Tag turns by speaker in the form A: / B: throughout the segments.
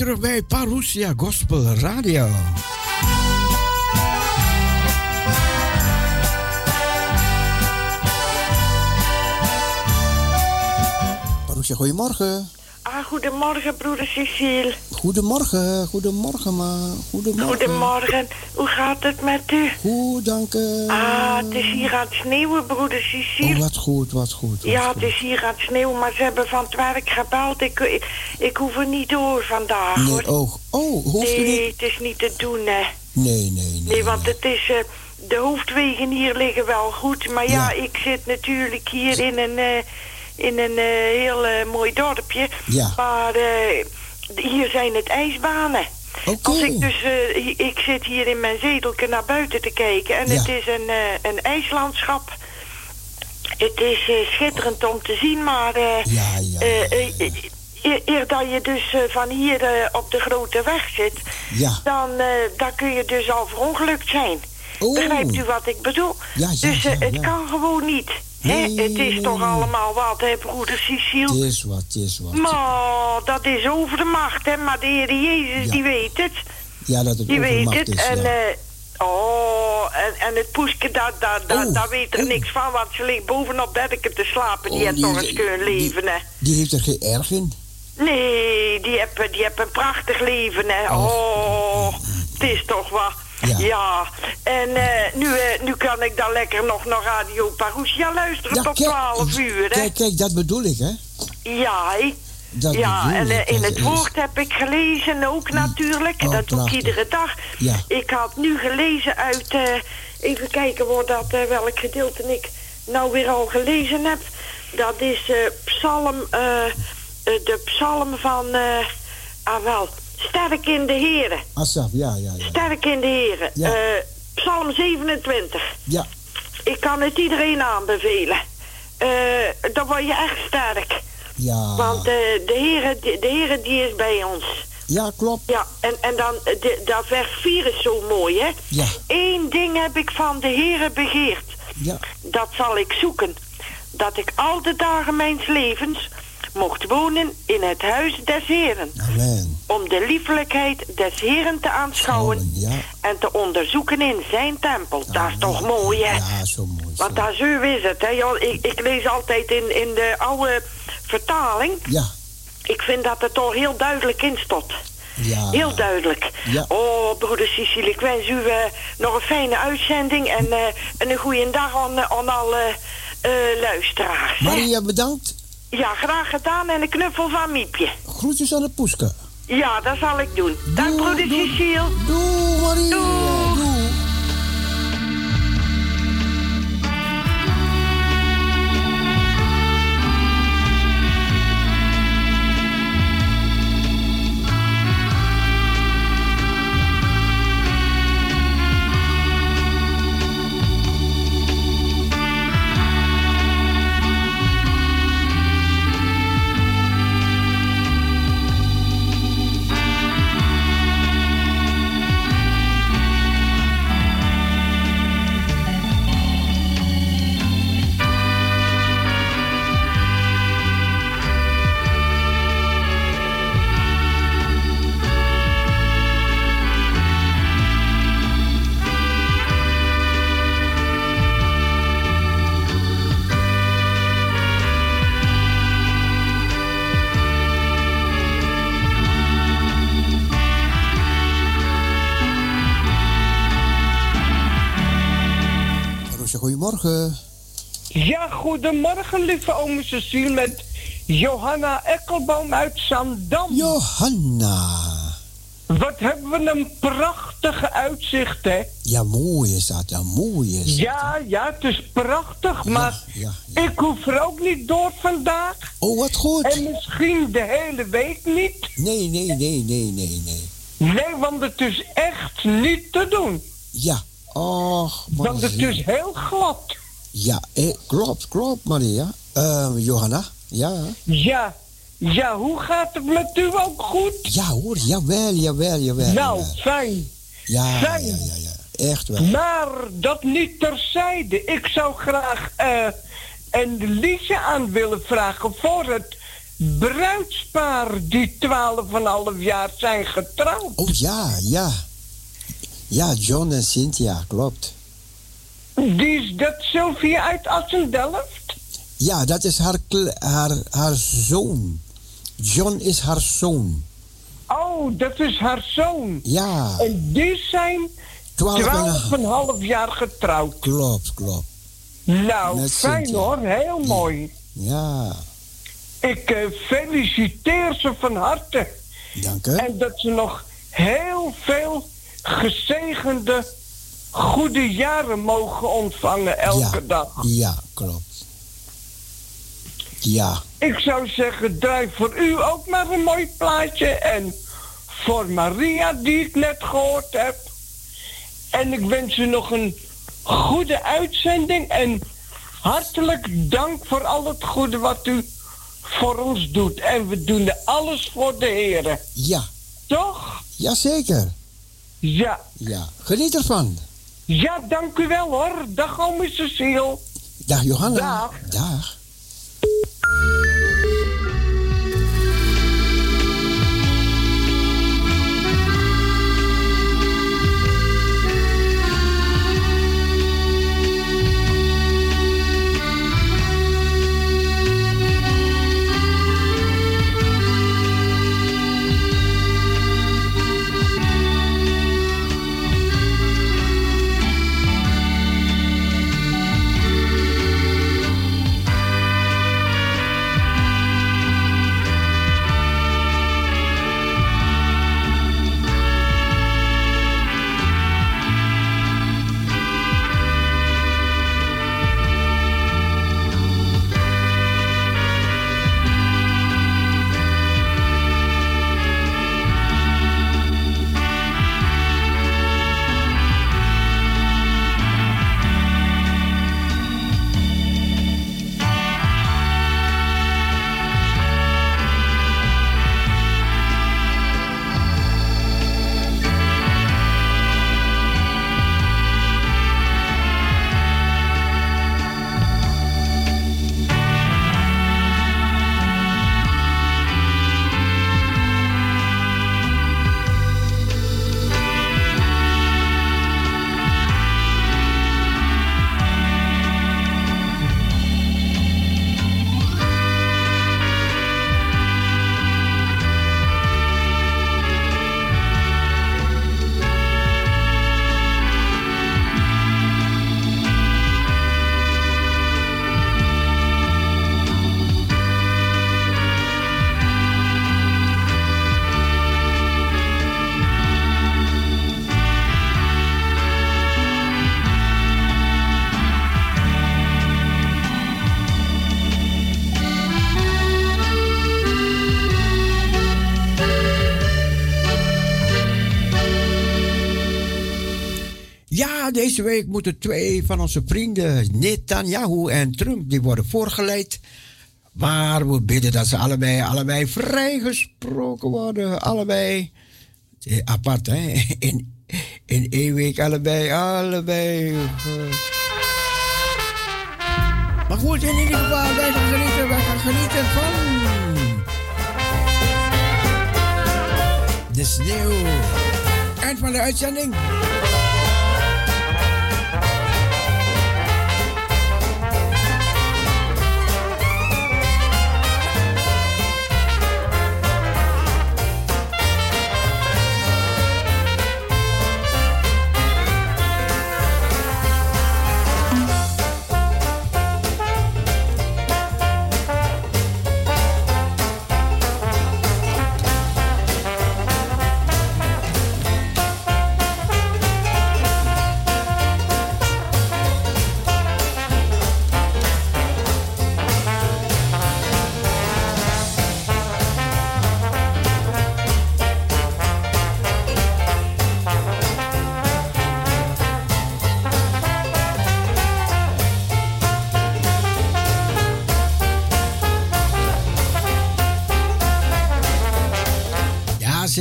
A: terug bij Parousia Gospel Radio. Parousia, goedemorgen.
B: Ah, goedemorgen, broeder Cecile.
A: Goedemorgen, goedemorgen, ma. Goedemorgen.
B: Goedemorgen. Hoe gaat het met u?
A: Goed, dank u.
B: Ah, het is hier aan het sneeuwen, broeder Cecile.
A: Oh, wat goed, wat goed. Wat
B: ja,
A: goed.
B: het is hier aan het sneeuwen, maar ze hebben van het werk gebeld. Ik, ik, ik hoef er niet door vandaag,
A: Nee,
B: hoor.
A: oh, oh, hoeft u
B: nee,
A: niet?
B: het is niet te doen, hè.
A: Nee, nee, nee.
B: Nee, want het is... eh, de hoofdwegen hier liggen wel goed, maar ja,
A: Ja.
B: ik zit natuurlijk hier in een... eh, in een eh, heel mooi dorpje.
A: Ja.
B: Maar eh, hier zijn het ijsbanen.
A: Oké.
B: Als ik dus, eh, ik zit hier in mijn zetelke naar buiten te kijken en
A: Ja.
B: het is een, eh, een ijslandschap. Het is eh, schitterend om te zien, maar
A: Ja, ja,
B: eer- eer dat je dus van hier op de grote weg zit,
A: Ja.
B: dan, dan kun je dus al verongelukt zijn.
A: Oh.
B: Begrijpt u wat ik bedoel? Dus het kan gewoon niet. Het is toch allemaal wat, hè, broeder Cecile?
A: Het is wat, het is wat.
B: Maar dat is over de macht, hè? Maar de Heer Jezus,
A: Ja.
B: die weet het.
A: Ja, dat het
B: Die weet het.
A: is,
B: en,
A: ja.
B: eh, oh, en, en het poesje, daar daar daar
A: Oh,
B: daar weet er
A: oh.
B: niks van. Want ze ligt bovenop beddeken te slapen. Die
A: Oh,
B: heeft
A: die-
B: toch eens kunnen leven, hè?
A: Die heeft er geen erg in.
B: Nee, die heeft, die een prachtig leven, hè? Oh, het is toch wat.
A: Ja.
B: Ja, en eh, nu, eh, nu kan ik dan lekker nog naar Radio Parousia luisteren tot 12 uur, hè?
A: Kijk, kijk, dat bedoel ik, hè?
B: Ja, hè?
A: Dat
B: ja, en eh, in het woord heb ik gelezen ook natuurlijk.
A: Oh,
B: dat doe ik iedere dag.
A: Ja.
B: Ik had nu gelezen uit... eh, even kijken waar dat, welk gedeelte ik nou weer al gelezen heb. Dat is psalm... de psalm van... ah wel, sterk in de heren.
A: Asaf, ja, ja, ja.
B: Sterk in de heren.
A: Ja.
B: Eh, psalm 27.
A: Ja,
B: Ik kan het iedereen aanbevelen. Eh dan word je echt sterk.
A: ja.
B: Want eh, de Heere, de, de Heere die is bij ons.
A: Ja, klopt.
B: Ja, en, en dan, de, dat vers 4 is zo mooi, hè?
A: Ja.
B: Eén ding heb ik van de Heere begeerd.
A: Ja,
B: Dat zal ik zoeken. Dat ik al de dagen mijns levens mocht wonen in het huis des Heren.
A: amen.
B: Om de liefelijkheid des Heren te aanschouwen.
A: Ja.
B: En te onderzoeken in zijn tempel. dat is toch mooi, hè?
A: Ja, zo mooi. zo.
B: Want daar zo is het, hè? Ik, ik lees altijd in, in de oude vertaling.
A: Ja,
B: Ik vind dat het toch heel duidelijk in stond.
A: ja.
B: Heel duidelijk.
A: Ja.
B: Oh, broeder Cecile, ik wens u eh, nog een fijne uitzending en, eh, en een goede dag aan, aan alle eh, luisteraars.
A: Maria, bedankt.
B: Ja, graag gedaan en een knuffel van Miepje.
A: Groetjes aan de poeske.
B: Ja, dat zal ik doen. Dank, broeder. Cecile.
A: Doei, Maria.
B: Doei.
A: Goedemorgen,
C: lieve ome Cecile, met Johanna Ekkelboom uit Zandam.
A: Johanna.
C: Wat hebben we een prachtige uitzicht, hè?
A: Ja, mooi is dat. Ja, mooi is dat.
C: Ja, ja, het is prachtig, maar
A: ja, ja.
C: ik hoef er ook niet door vandaag.
A: Oh, wat goed.
C: En misschien de hele week niet.
A: Nee, nee, nee, nee, nee, nee.
C: Nee, want het is echt niet te doen.
A: Ja. Och,
C: Want het is heel glad.
A: Ja, eh, klopt, klopt, Maria. Ehm, Johanna. Ja.
C: Ja, ja, hoe gaat het met u ook goed?
A: Ja hoor, jawel, jawel, jawel.
C: Nou, fijn.
A: Ja, ja,
C: fijn.
A: ja, ja. Echt wel.
C: Maar dat niet terzijde. Ik zou graag eh een liedje aan willen vragen voor het bruidspaar die 12,5 jaar zijn getrouwd.
A: Oh ja, ja. Ja, John en Cynthia, klopt.
C: Die is dat Sylvia uit Assendelft?
A: Ja, dat is haar, haar, haar zoon. John is haar zoon.
C: Oh, dat is haar zoon.
A: Ja.
C: En die zijn 12,5 jaar getrouwd.
A: Klopt, klopt.
C: Nou, fijn hoor, heel mooi.
A: Ja.
C: Ik uh, feliciteer ze van harte.
A: Dank u.
C: En dat ze nog heel veel gezegende, goede jaren mogen ontvangen elke dag.
A: Ja, klopt. Ja.
C: Ik zou zeggen, draai voor u ook maar een mooi plaatje. En voor Maria, die ik net gehoord heb. En ik wens u nog een goede uitzending. En hartelijk dank voor al het goede wat u voor ons doet. En we doen er alles voor de heren.
A: Ja.
C: Toch?
A: Jazeker.
C: Ja.
A: Ja. Geniet ervan.
C: Ja, dank u wel hoor. Dag, ome Cecile.
A: Dag, Johanna.
C: Dag.
A: Dag. Deze week moeten twee van onze vrienden, Netanyahu en Trump, die worden voorgeleid. Maar we bidden dat ze allebei, allebei vrijgesproken worden. Allebei. Eh, apart, hè? In, in één week allebei, allebei. Maar goed, in ieder geval, wij gaan genieten, wij gaan genieten van. De sneeuw. Eind van de uitzending.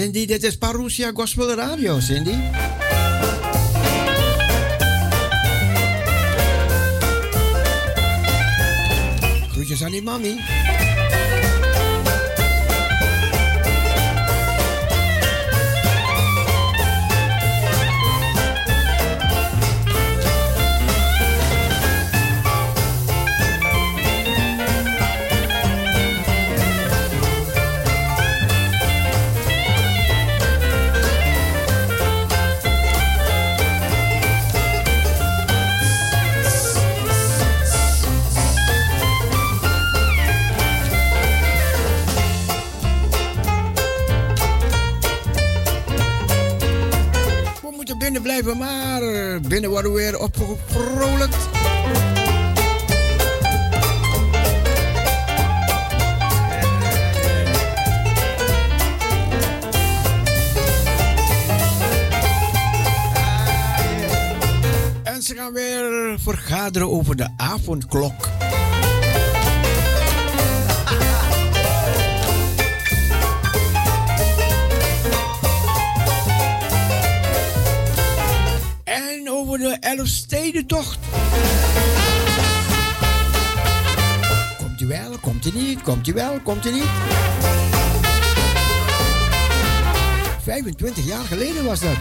A: Cindy, dit is Parousia Gospel Radio, Cindy. Groetjes aan die mami. Opgevrolijkt. En ze gaan weer vergaderen over de avondklok. Elfstedentocht. Komt u wel, komt u niet, komt u wel, komt u niet? 25 jaar geleden was dat.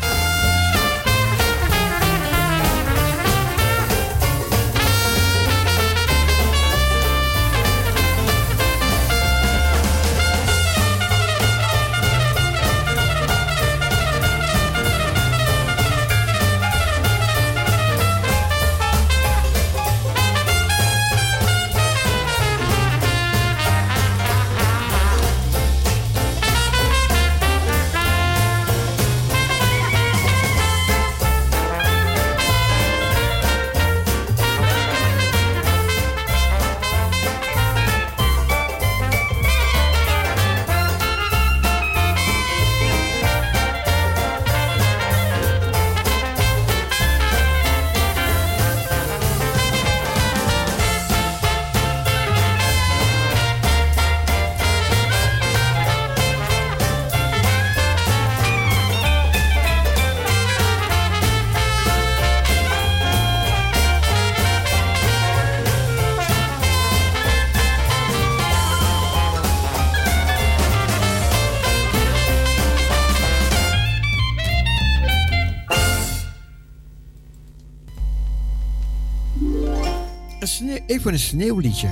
A: Even een sneeuwliedje.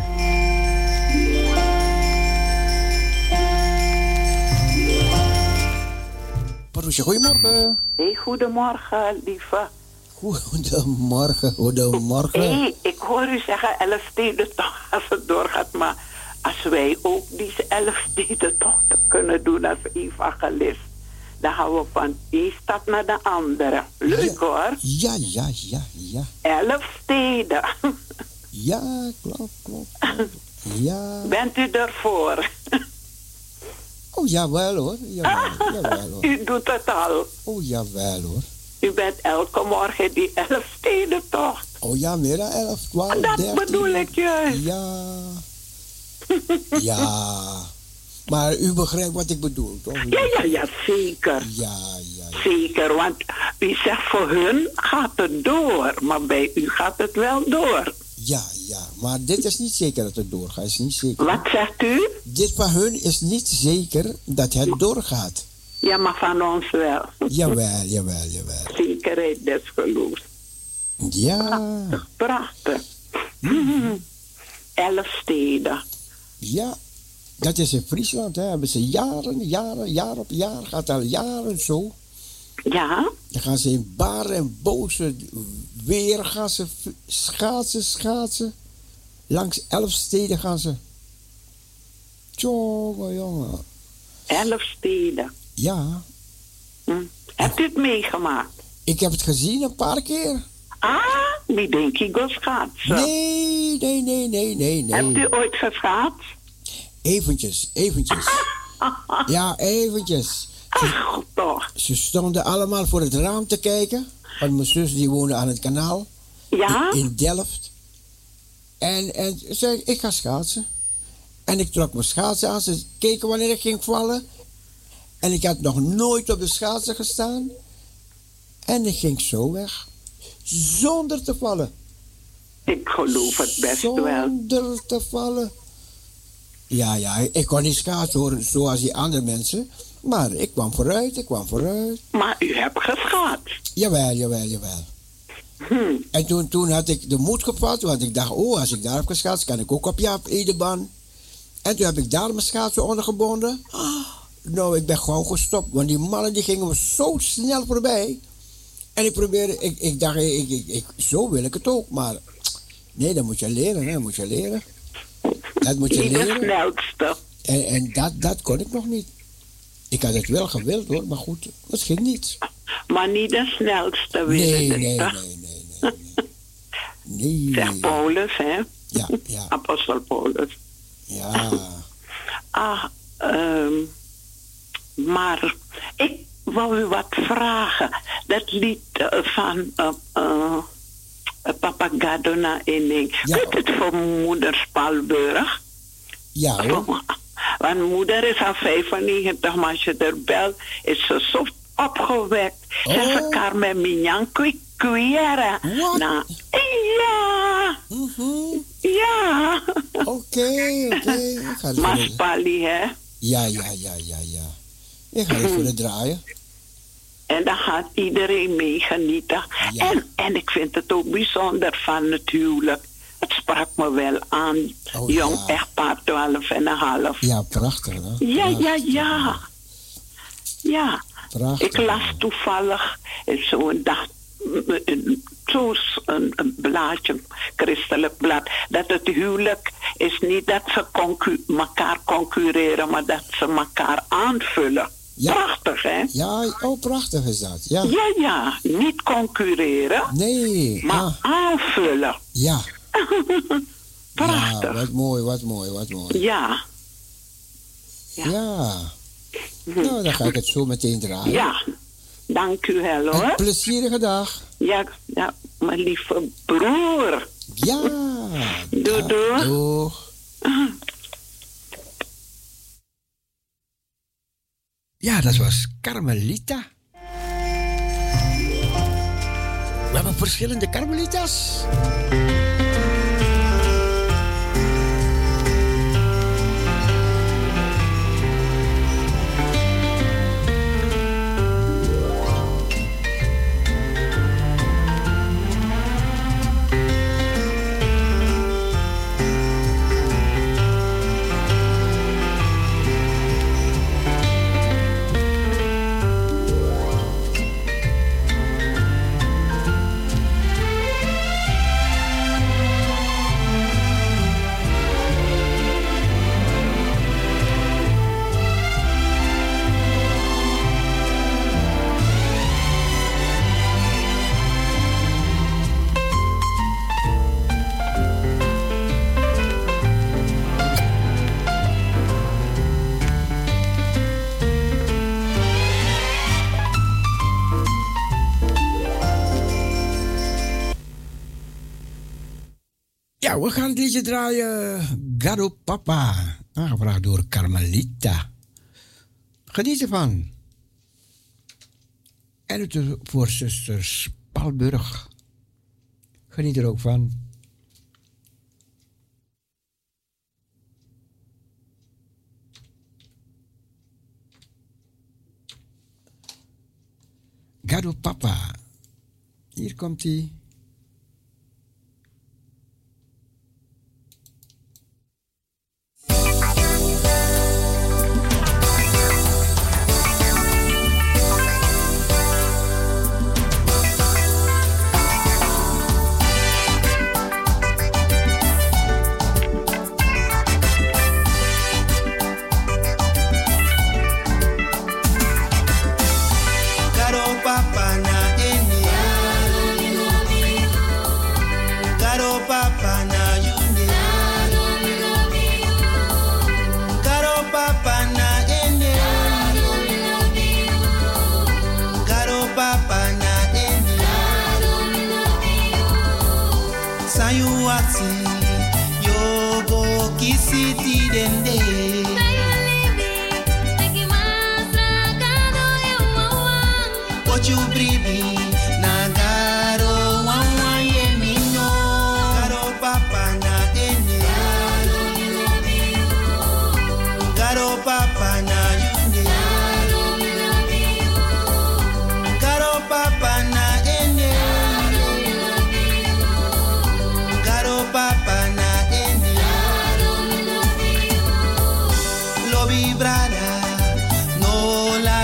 A: Paroesje, goedemorgen.
D: Hey, goedemorgen, lieve.
A: Goedemorgen, goedemorgen.
D: hey, ik hoor u zeggen elf steden toch als het doorgaat. Maar als wij ook die elf steden toch kunnen doen als evangelist. Dan gaan we van één stad naar de andere. Leuk hoor.
A: Ja, ja, ja, ja.
D: Elf steden.
A: Ja, klopt, klopt. Ja.
D: Bent u ervoor?
A: Oh, jawel hoor. Jawel, jawel hoor.
D: U doet het al.
A: Oh, jawel hoor.
D: U bent elke morgen die elf steden toch?
A: Oh ja, meer dan elf, twaalf,
D: Dat bedoel ik juist.
A: Ja. ja. Maar u begrijpt wat ik bedoel, toch?
D: Ja, ja, ja, zeker.
A: Ja, ja, ja.
D: Zeker, want u zegt voor hun gaat het door, maar bij u gaat het wel door.
A: Ja, ja, maar dit is niet zeker dat het doorgaat. Is niet zeker.
D: Wat zegt u?
A: Dit van hun is niet zeker dat het doorgaat.
D: Ja, maar van ons wel.
A: Jawel, jawel, jawel.
D: Zekerheid des geloofs.
A: Ja.
D: Prachtig, prachtig. Mm. Elf steden.
A: Ja, dat is in Friesland. Hè. Hebben ze jaren, jaren, jaar op jaar, gaat al jaren zo.
D: Ja?
A: Dan gaan ze in bar en boze weer gaan ze schaatsen, schaatsen. Langs elf steden gaan ze. Tjonge, jongen.
D: Elf steden?
A: Ja.
D: Hm. Hebt u het meegemaakt?
A: Ik heb het gezien een paar keer.
D: Ah, wie denk ik wil schaatsen?
A: Nee, nee, nee, nee, nee, nee.
D: Hebt u ooit geschaatst?
A: Eventjes, eventjes. ja, eventjes.
D: Ach, toch.
A: Ze stonden allemaal voor het raam te kijken. Want mijn zus die woonde aan het kanaal.
D: Ja?
A: In, Delft. En, en zei ik ga schaatsen. En ik trok mijn schaatsen aan. Ze keken wanneer ik ging vallen. En ik had nog nooit op de schaatsen gestaan. En ik ging zo weg. Zonder te vallen.
D: Ik geloof het best
A: Zonder
D: wel.
A: Zonder te vallen. Ja, ja, ik kon niet schaatsen horen zoals die andere mensen. Maar ik kwam vooruit, ik kwam vooruit.
D: Maar u hebt geschaatst?
A: Jawel, jawel, jawel.
D: Hm.
A: En toen, toen had ik de moed gevat, want ik dacht, oh, als ik daar heb geschaatst, kan ik ook op Jaap Edeban. En toen heb ik daar mijn schaatsen onder gebonden. nou, ik ben gewoon gestopt, want die mannen die gingen me zo snel voorbij. En ik probeerde, ik, ik dacht, ik, ik, ik, zo wil ik het ook, maar nee, dat moet je leren, hè, dat moet je leren. Dat moet je leren. En, en dat, dat kon ik nog niet. Ik had het wel gewild hoor, maar goed, het ging niet.
D: Maar niet de snelste winnen.
A: Nee, nee, nee, nee, nee. nee.
D: Zeg Paulus, hè?
A: Ja, ja.
D: Apostel Paulus.
A: Ja.
D: Ah, um, maar ik wou u wat vragen. Dat lied uh, van uh, uh, Papa Gadona Inning. Ja. Kunt het voor moeder Spalburg?
A: Ja hoor.
D: Want moeder is al 95, maar als je er belt, is ze zo opgewekt. Oh. Ze elkaar met Minjan kwieren. Nou, ja.
A: Mm -hmm.
D: Ja.
A: Oké, oké. Okay.
D: Hè?
A: Ja, ja, ja, ja, ja. Ik ga het voor het draaien.
D: En dan gaat iedereen mee genieten. Ja. En, en ik vind het ook bijzonder van natuurlijk. Het sprak me wel aan. Oh, Jong ja. echtpaar 12 en een half.
A: Ja, prachtig hè?
D: Ja, ja, ja. Ja.
A: Prachtig.
D: Ik las toevallig zo'n dag zo'n een, een, blaadje, christelijk blad, dat het huwelijk is niet dat ze concu elkaar concurreren, maar dat ze elkaar aanvullen.
A: Ja.
D: Prachtig, hè?
A: Ja, oh, prachtig is dat. Ja,
D: ja, ja. niet concurreren,
A: nee.
D: maar
A: ah.
D: aanvullen.
A: Ja.
D: prachtig.
A: Ja, wat mooi, wat mooi, wat mooi.
D: Ja.
A: Ja. ja. Nou, dan ga ik het zo meteen draaien.
D: Ja. Dank u wel hoor.
A: Een plezierige dag.
D: Ja, ja, mijn lieve broer.
A: Ja.
D: Doei, doei.
A: Doeg. Ja, dat was Carmelita. We hebben verschillende Carmelitas. We gaan het liedje draaien. Gado Papa. Aangevraagd door Carmelita. Geniet ervan. En het voor zuster Spalburg. Geniet er ook van. Gado Papa. Hier komt hij.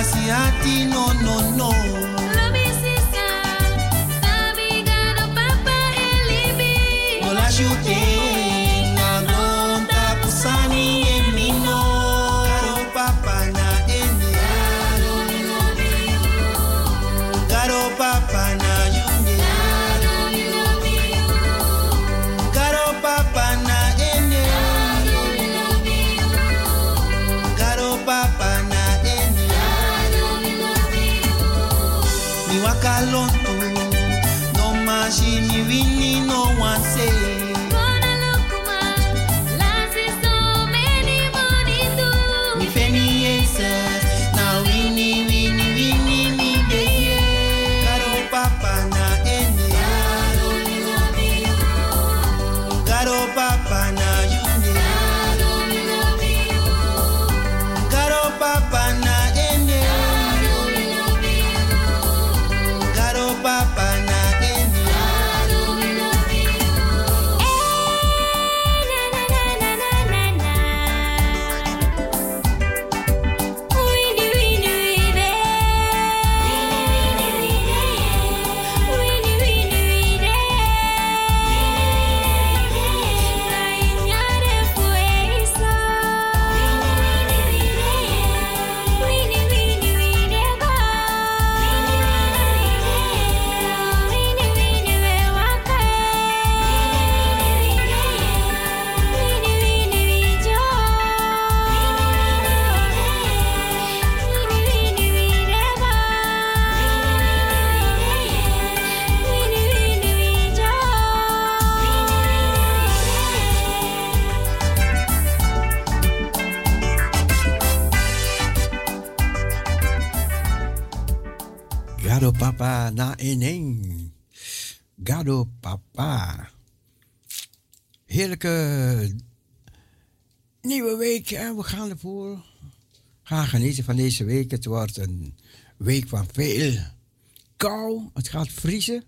E: see a thing, no, no, no. Nieuwe week en we gaan ervoor. Ga genieten van deze week. Het wordt een week van veel kou. Het gaat vriezen.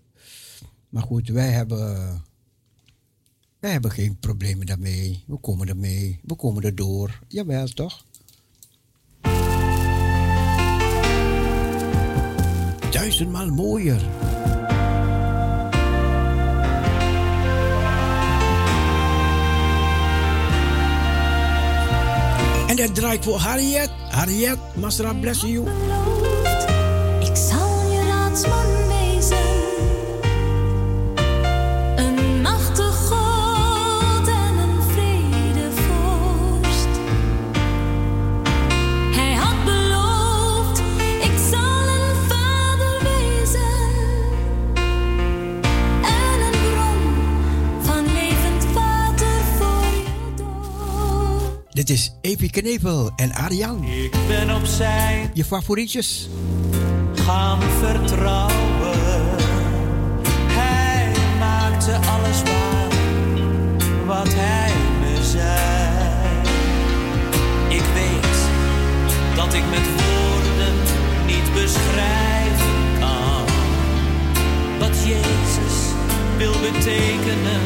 E: Maar goed, wij hebben, wij hebben geen problemen daarmee. We komen ermee. We komen erdoor. Jawel, toch? Duizendmaal mooier. En dat draait voor Harriet. Harriet, Masra bless you. Dit is Epi Knevel en Ariaan.
F: Ik ben op zijn
E: Je favorietjes.
F: gaan vertrouwen. Hij maakte alles waar wat hij me zei. Ik weet dat ik met woorden niet beschrijven kan wat Jezus wil betekenen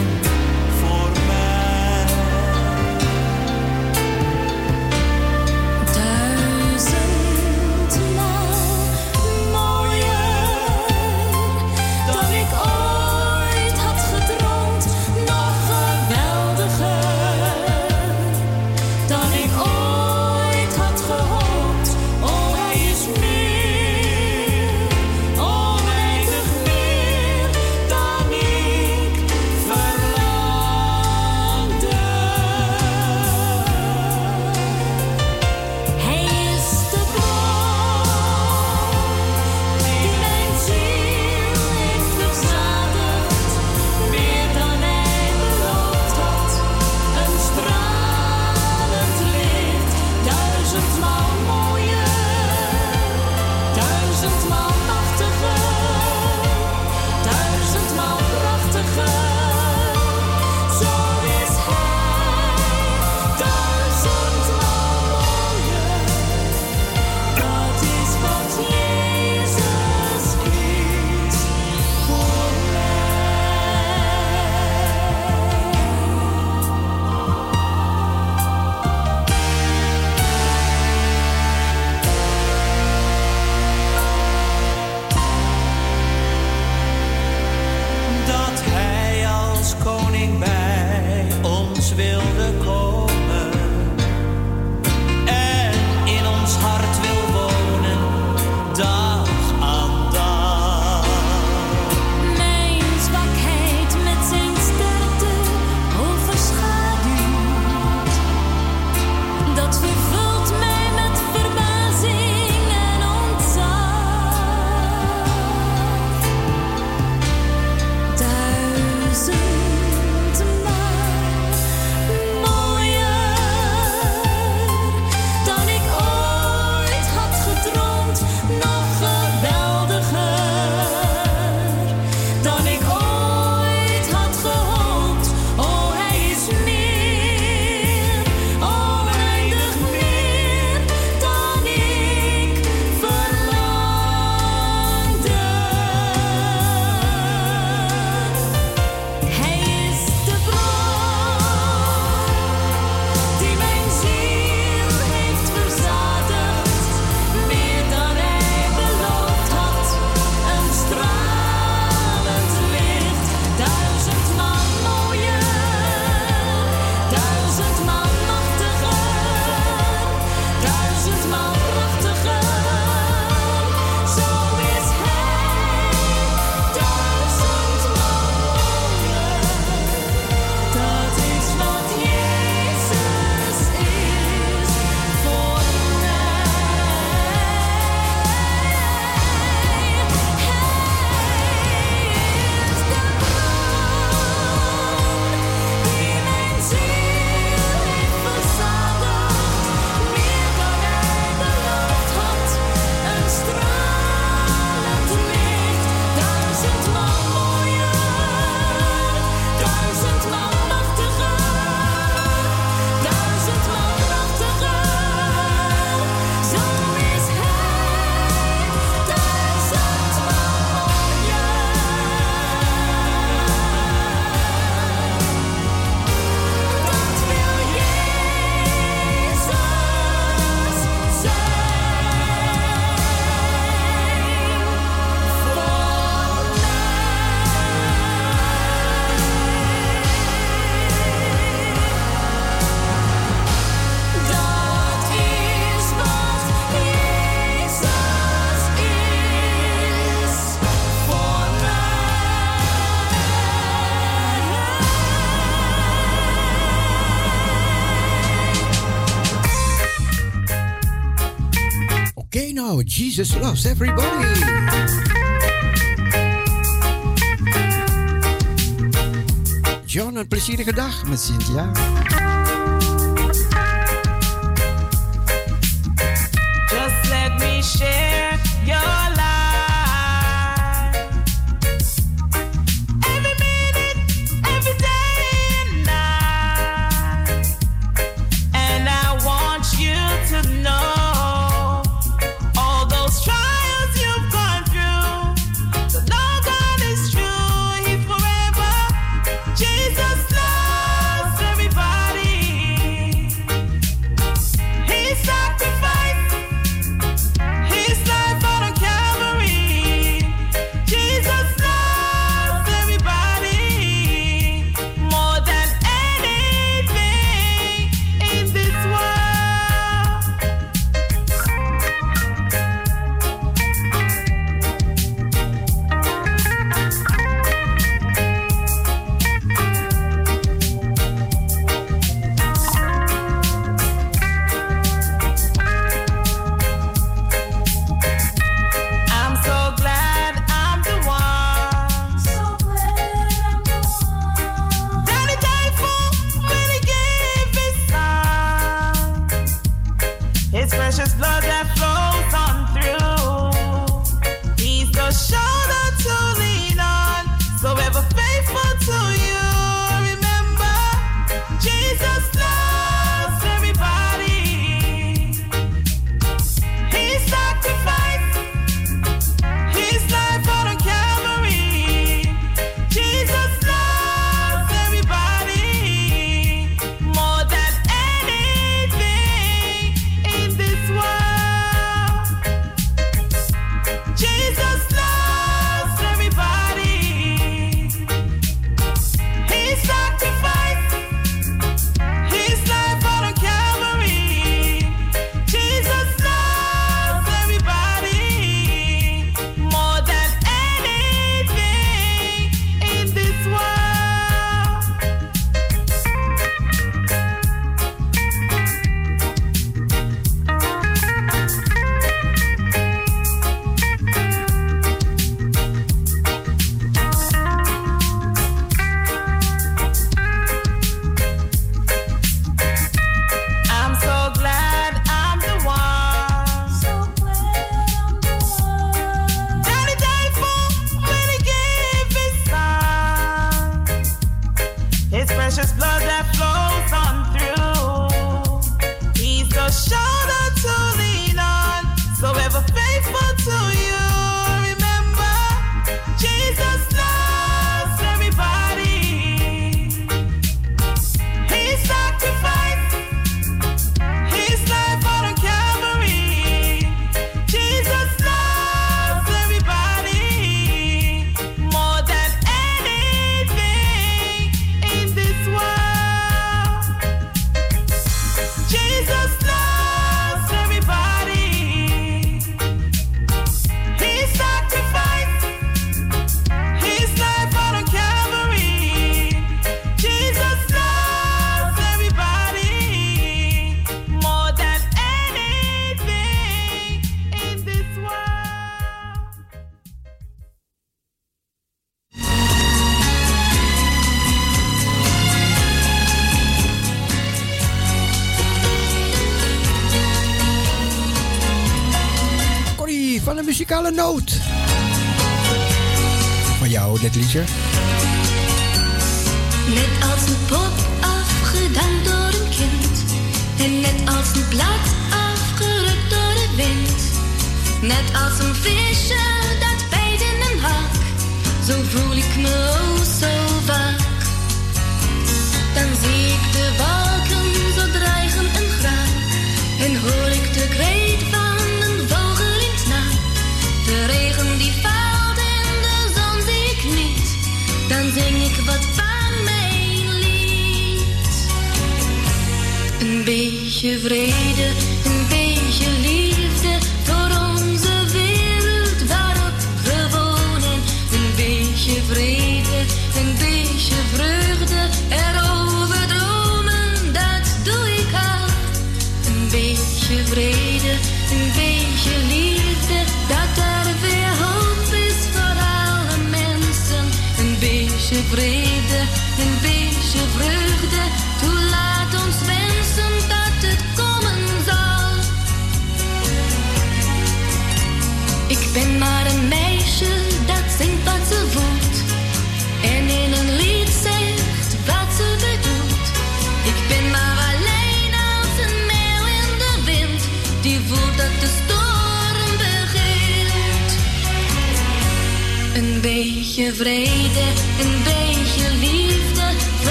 G: Jesus loves everybody. John, een plezierige dag met Cynthia.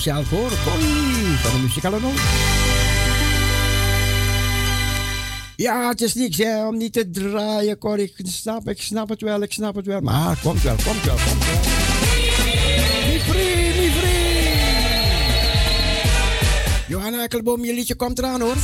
F: speciaal voor Corrie van de muzikale noot. Ja, het is niks om niet te draaien, Corrie. Ik snap, ik snap het wel, ik snap het wel. Maar komt wel, komt wel, komt wel. Niet free, niet free. Johanna Ekkelboom, je liedje komt eraan hoor.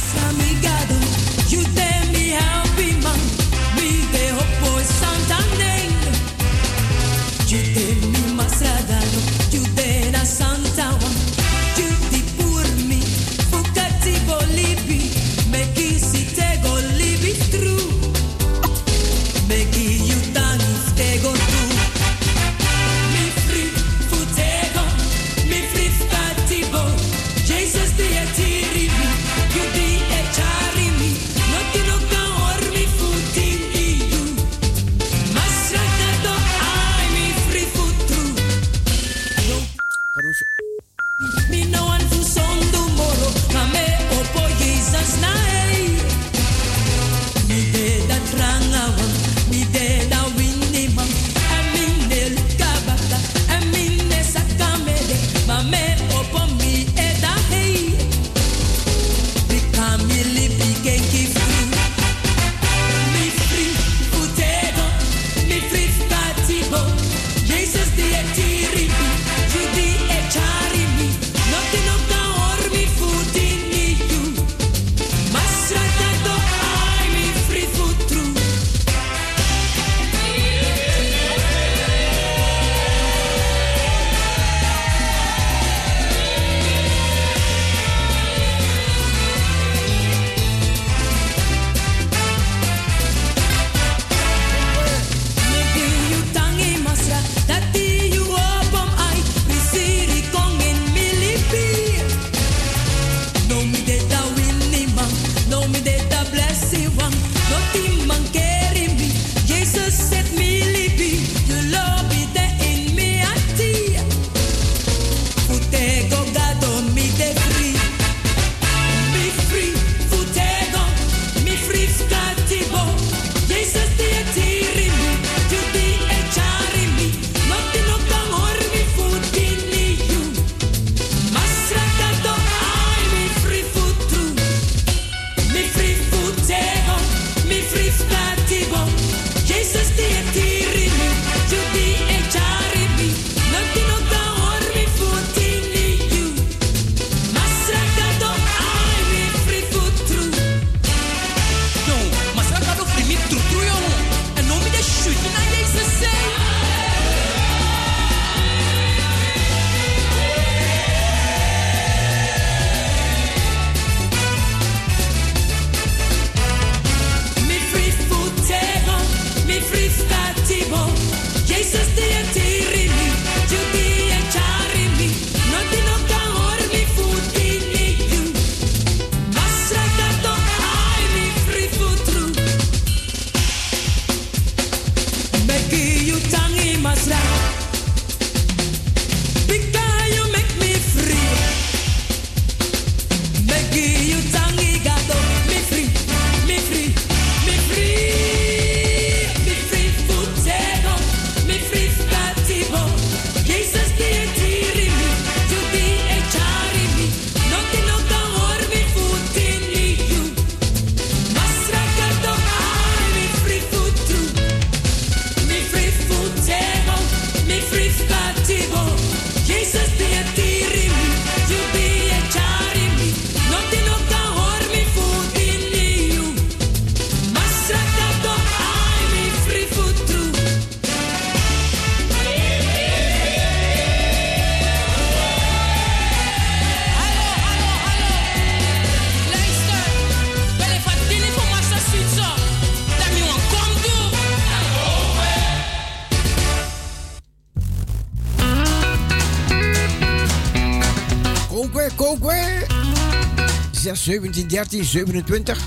A: 36 17 13 27.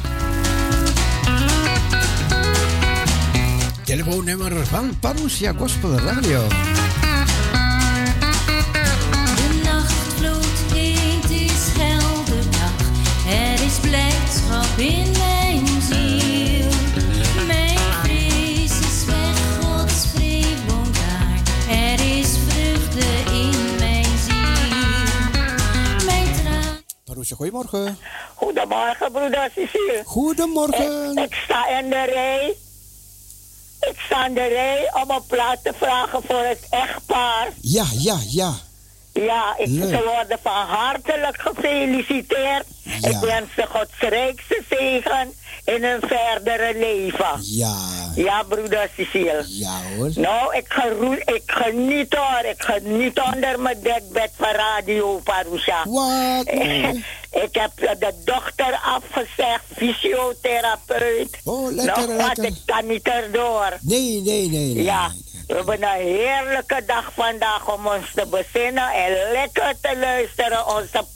A: Telefoonnummer van Parousia Gospel Radio.
F: De nachtvloed heet is helder dag. Er is blijdschap in mijn ziel. Mijn vrees is weg, Gods vrede woont daar. Er is vreugde in mijn ziel. Mijn traan.
A: Parousia, goedemorgen.
H: Goedemorgen, broeder Cecile.
A: Goedemorgen.
H: Ik, ik sta in de rij. Ik sta in de rij om een plaat te vragen voor het echtpaar.
A: Ja, ja, ja.
H: Ja, ik,
A: Leuk.
H: ze worden van hartelijk gefeliciteerd.
A: Ja.
H: Ik wens ze Gods rijkste zegen in hun verdere leven.
A: Ja.
H: Ja, broeder Cecile.
A: Ja hoor.
H: Nou, ik, ik geniet hoor. Ik geniet onder mijn dekbed van Radio Parusha.
A: Wat.
H: Ik heb de dochter afgezegd, fysiotherapeut.
A: Oh, lekker,
H: Nog wat,
A: lekker.
H: ik kan niet erdoor.
A: Nee, nee, nee. nee.
H: Ja, we hebben een heerlijke dag vandaag om ons te bezinnen en lekker te luisteren, onze.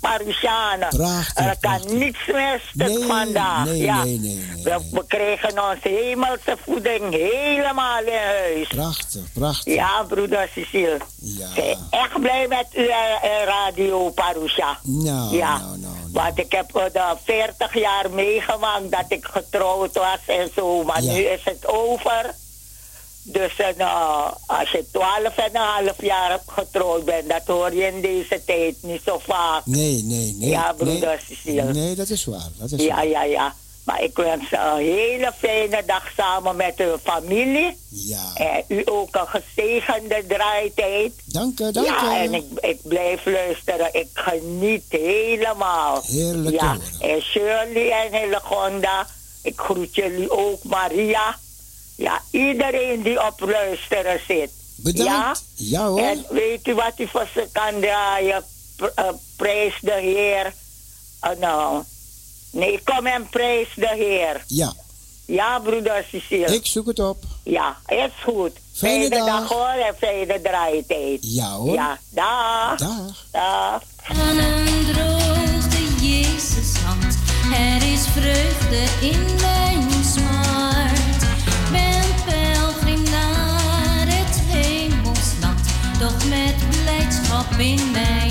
A: Prachtig,
H: Er kan niets meer stuk
A: Nee,
H: vandaag.
A: nee,
H: ja.
A: nee, nee, nee,
H: we, we kregen onze hemelse voeding helemaal in huis.
A: Prachtig, prachtig.
H: Ja, broeder Cecile.
A: Ja.
H: Ik ben echt blij met u, eh, eh, Radio Parusha.
A: Nou,
H: ja.
A: nou, nou, nou.
H: Want ik heb eh, de 40 jaar meegemaakt dat ik getrouwd was en zo. Maar
A: Ja.
H: nu is het over. Dus eh, nou, als je 12 en een half jaar getrouwd bent, dat hoor je in deze tijd niet zo vaak.
A: Nee, nee, nee.
H: Ja, broeder
A: nee.
H: Cecile.
A: Nee, dat is waar. Dat is
H: Ja,
A: waar.
H: ja, ja. Maar ik wens een hele fijne dag samen met uw familie.
A: Ja.
H: En u ook een gezegende draaitijd.
A: Dank u, dank
H: Ja,
A: u.
H: en ik, ik blijf luisteren. Ik geniet helemaal.
A: Heerlijk
H: Ja, en Shirley en Hillegonda. Ik groet jullie ook, Maria. Ja, iedereen die op luisteren zit.
A: Bedankt. Ja, hoor.
H: En weet u wat u voor ze kan draaien? Pr- eh, prijs de Heer. Oh, nou. Nee, kom en prijs de Heer.
A: Ja,
H: Ja, broeder Cecile.
A: ik zoek het op.
H: Ja, is goed.
A: Fijne dag.
H: dag hoor en fijne draaitijd.
A: Ja hoor.
H: Ja, dag.
A: Dag.
H: Dag.
F: Aan een droogte Jezus hand. Er is vreugde in mijn blijdschap in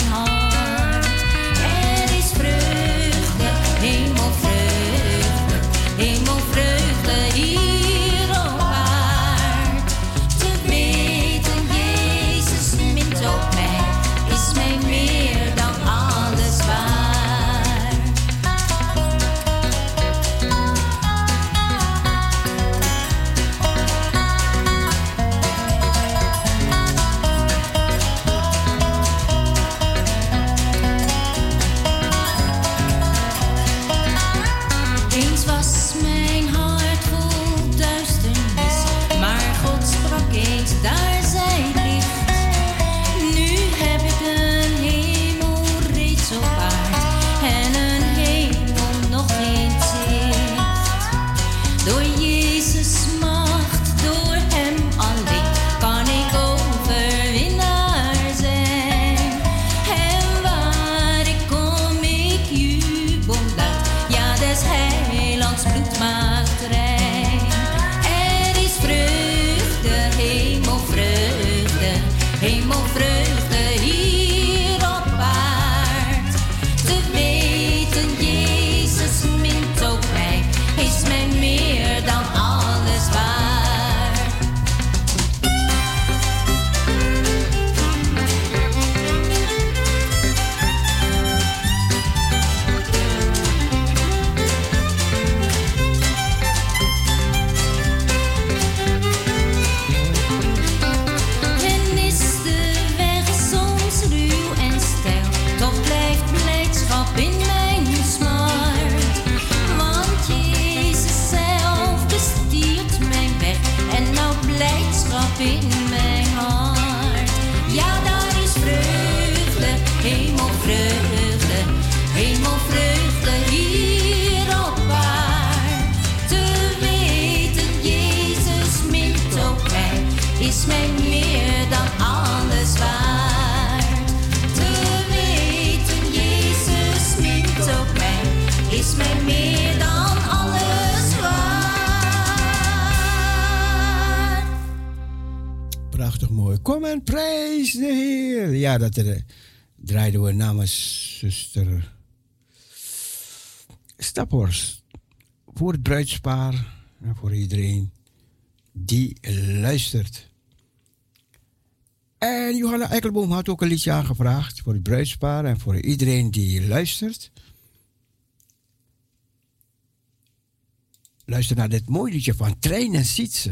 F: Ja,
E: dat eh, draaiden we namens zuster Staphorst. Voor het bruidspaar en voor iedereen die luistert. En Johanna Eikelboom had ook een liedje aangevraagd voor het bruidspaar en voor iedereen die luistert. Luister naar dit mooie liedje van Trein en Sietse.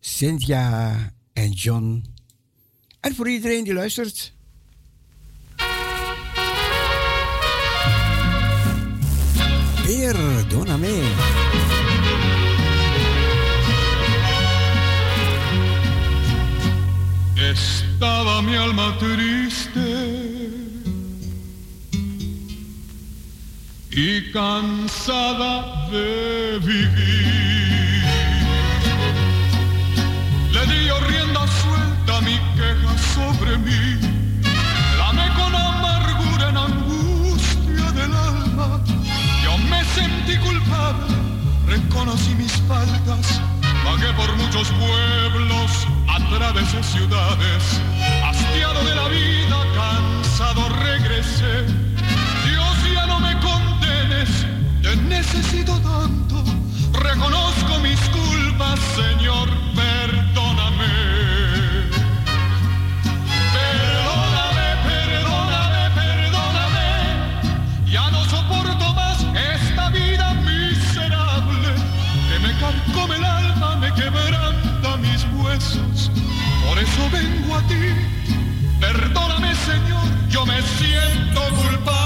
E: Cynthia en John. En voor iedereen die luistert.
I: Reconocí mis faltas. Vagué por muchos pueblos, atravesé ciudades. Hastiado de la vida, cansado regresé. Dios ya no me condenes, te necesito tanto. Reconozco mis culpas, Señor, Vengo a ti. Perdóname, Señor, yo me siento culpable.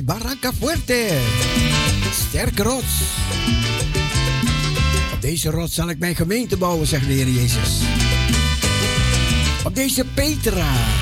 J: Barranca Fuerte. Sterke rots. Op deze rots zal ik mijn gemeente bouwen, zegt de Heer Jezus. Op deze Petra.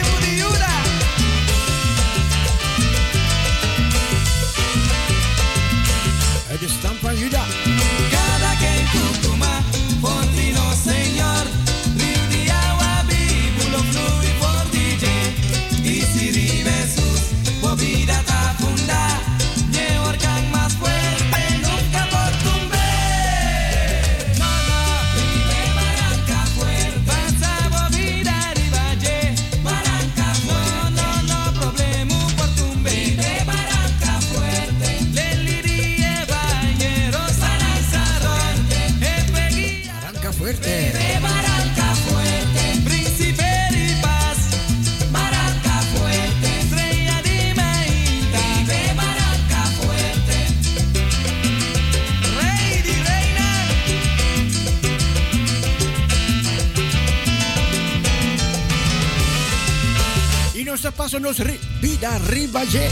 J: nos vida ribaye.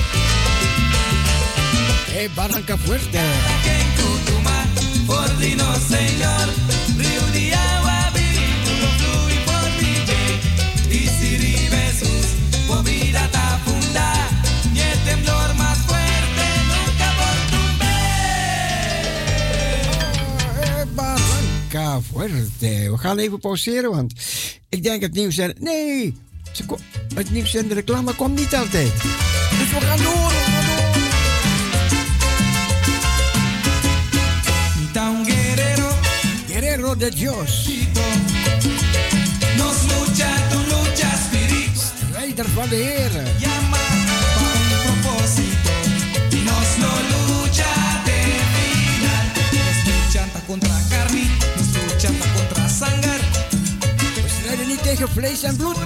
J: Eh, Barranca Fuerte.
A: Que en Cucumá, por Dino Señor, Río de Agua, vehículo fluye por DJ, y si ribesus, por vida tafunda, y el temblor más fuerte nunca por tu
J: eh, Barranca Fuerte. Ojalá gaan even want ik denk het nieuws zijn. Nee, het nieuws en de reclame komt niet altijd. Dus we gaan door.
A: Guerrero.
J: Guerrero de Dios.
A: Nos lucha, tu lucha, Spirit.
J: Strijder van de Heer.
A: Llama para un propósito. Nos no lucha de final. Nos luchanta contra carne. Nos lucha contra sangre.
J: We strijden niet tegen vlees en bloed.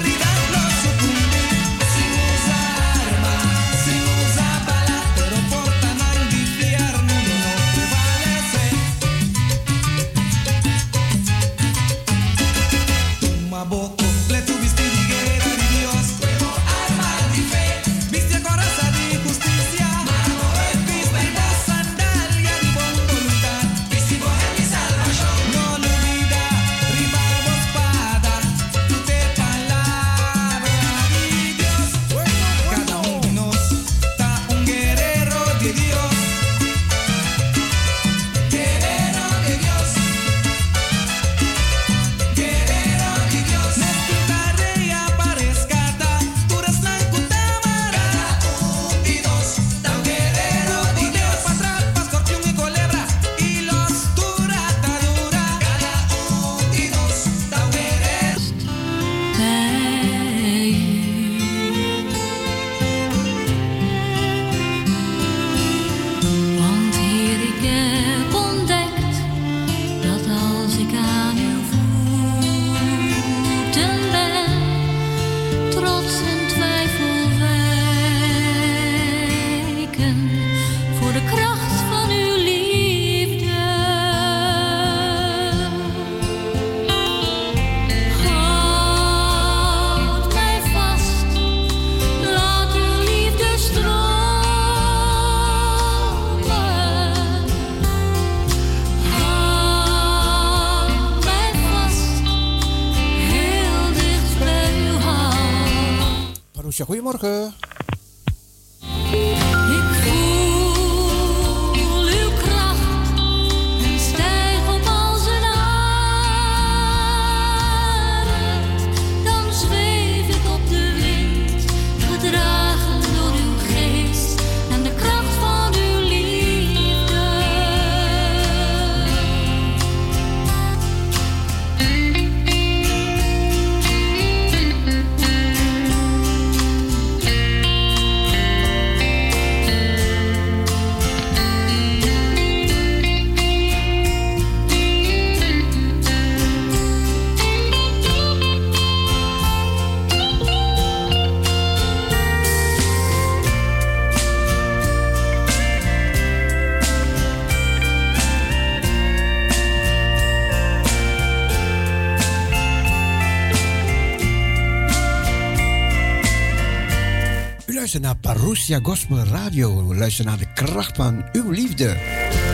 F: We luisteren Gospel Radio. Luister naar de kracht van uw liefde.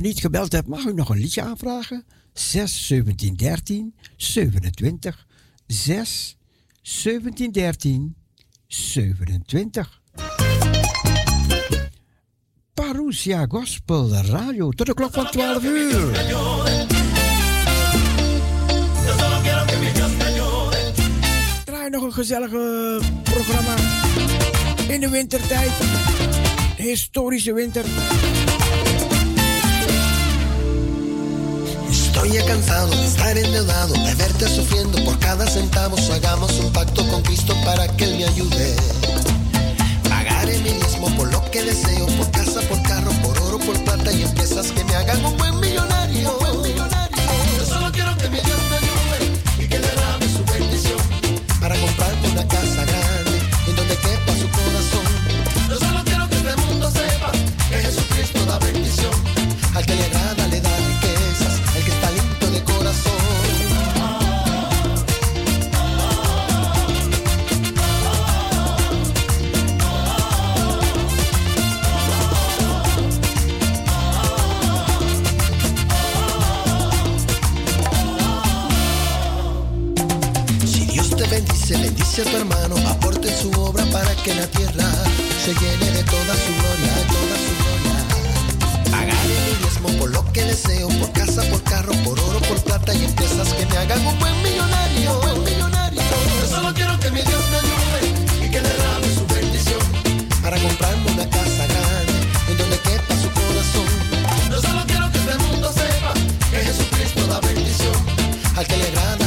F: niet gebeld hebt, mag u nog een liedje aanvragen? 6 17 13 27 6 17 13 27. Parousia Gospel Radio tot de klok van 12 uur. nog een gezellig programma in de wintertijd. Historische winter.
K: Estoy cansado de estar endeudado, de verte sufriendo por cada centavo. Hagamos un pacto con Cristo para que Él me ayude. Pagaré mi mismo por lo que deseo, por casa, por carro, por oro, por plata y empresas que me hagan un buen millonario. Tu hermano, aporte su obra para que la tierra se llene de toda su gloria, de toda su gloria. Pagaré mi diezmo por lo que deseo, por casa, por carro, por oro, por plata y empresas que me hagan un buen millonario. Un. Yo solo quiero que mi Dios me ayude y que derrame su bendición para comprarme una casa grande en donde quepa su corazón. Yo solo quiero que este mundo sepa que Jesucristo da bendición. Al que le agrada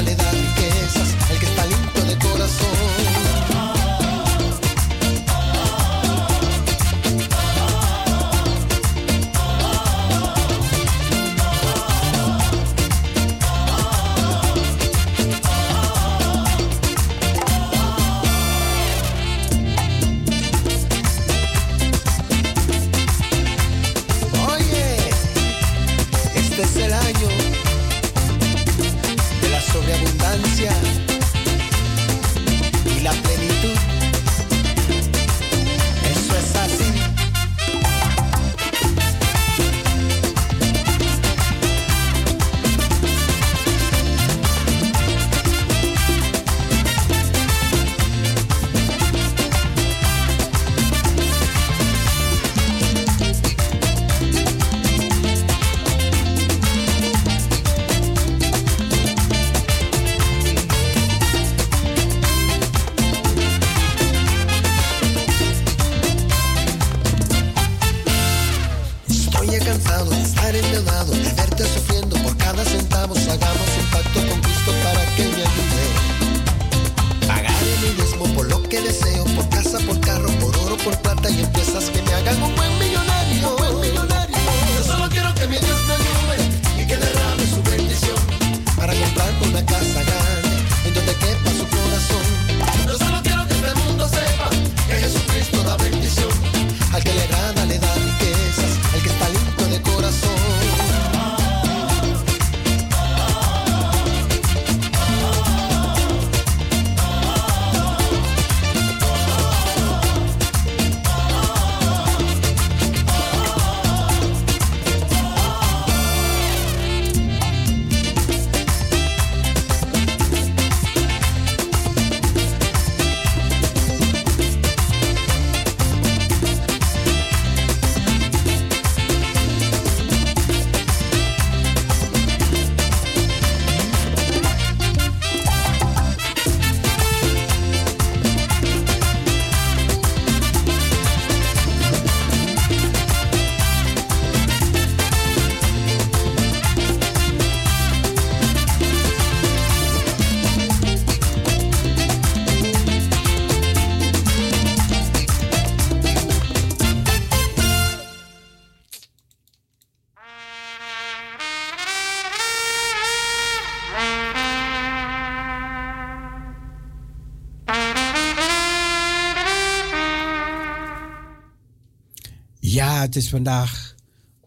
A: het is vandaag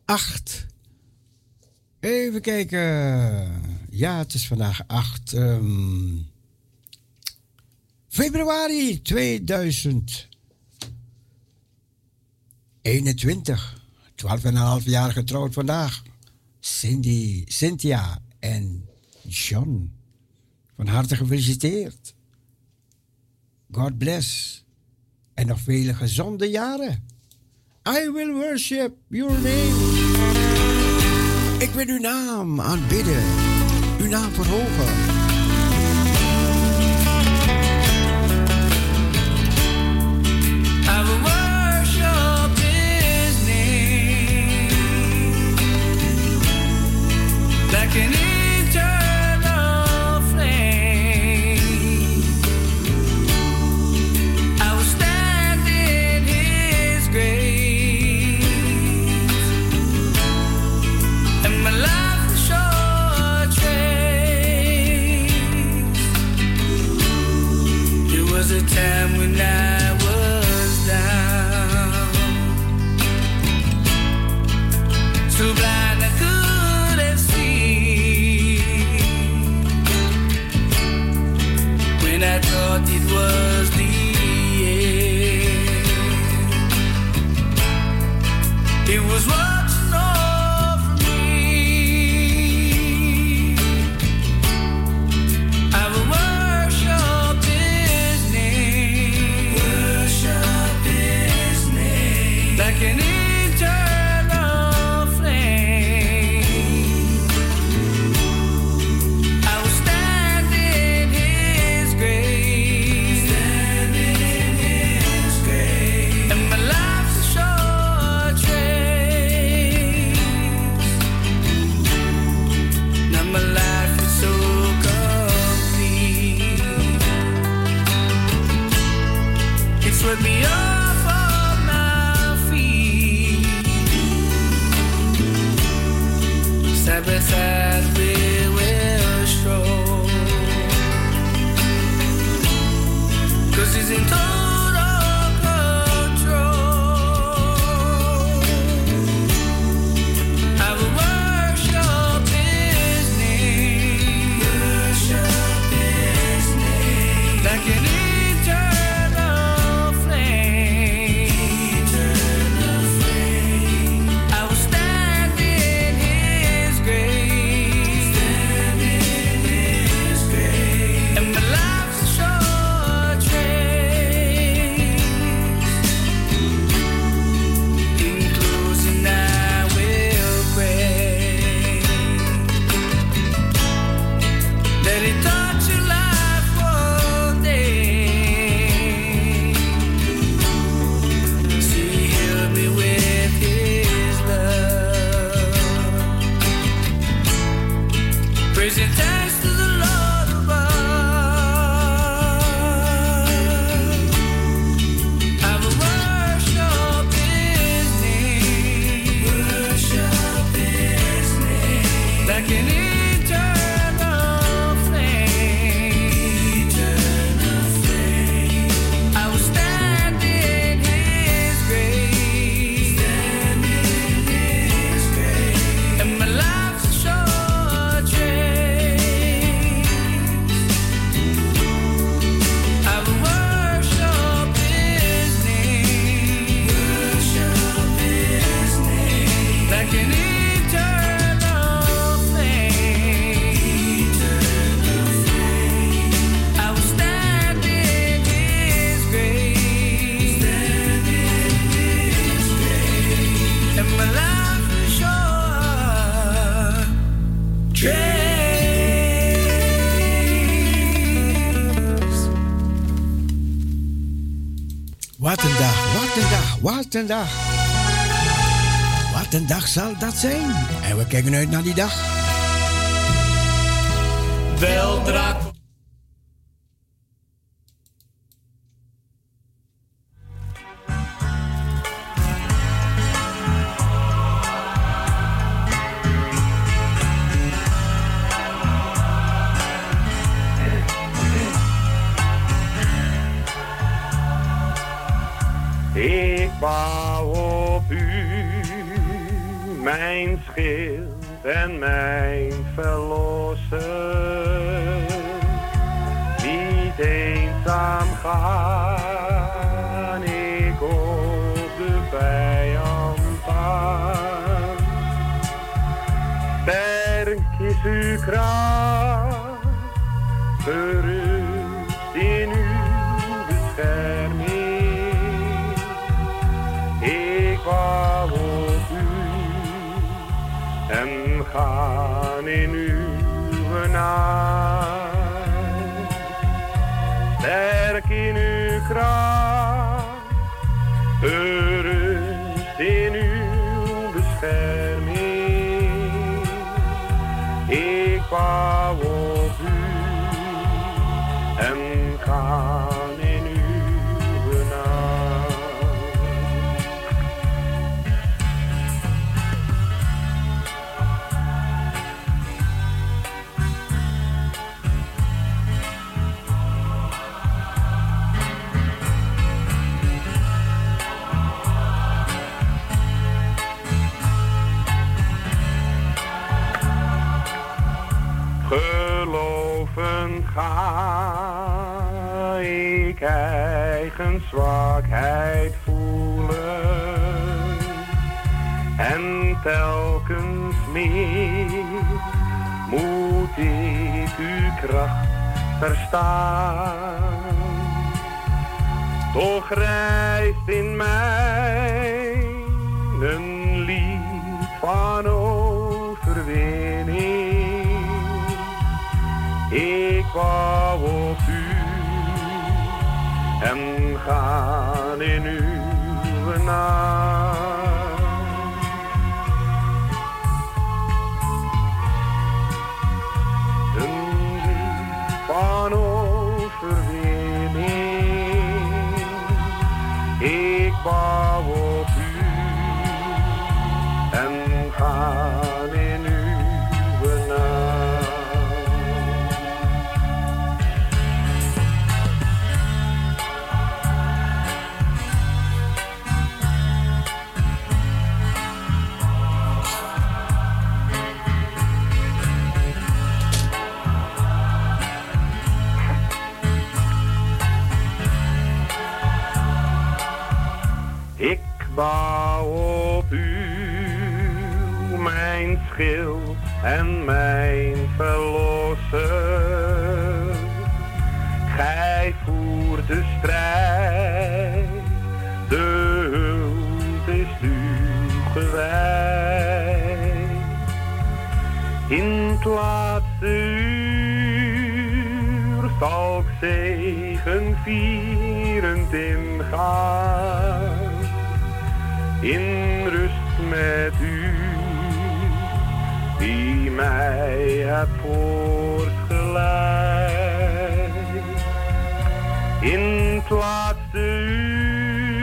A: 8. Even kijken. Ja, het is vandaag 8 ehm, februari 2021. 12,5 jaar getrouwd vandaag. Cindy, Cynthia en John. Van harte gefeliciteerd. God bless. En nog vele gezonde jaren. I will worship your name. Ik wil uw naam aanbidden. Uw naam verhogen.
L: I
A: een dag. Wat een dag zal dat zijn. En we kijken uit naar die dag.
M: Wel aan, ik op de vijand aan. Berg is uw kracht, in uw bescherming. Ik wou op u en ga. край. eigen zwakheid voelen. En telkens meer moet ik uw kracht verstaan. Toch rijst in mij een lied van overwinning. Ik was en gaan in uw naam. En mijn verlosser. Gij voert de strijd, de hulp is u gewijd. In het laatste uur zal ik zegen vierend ingaan. In rust met u, mij hebt voortgeleid. In het laatste uur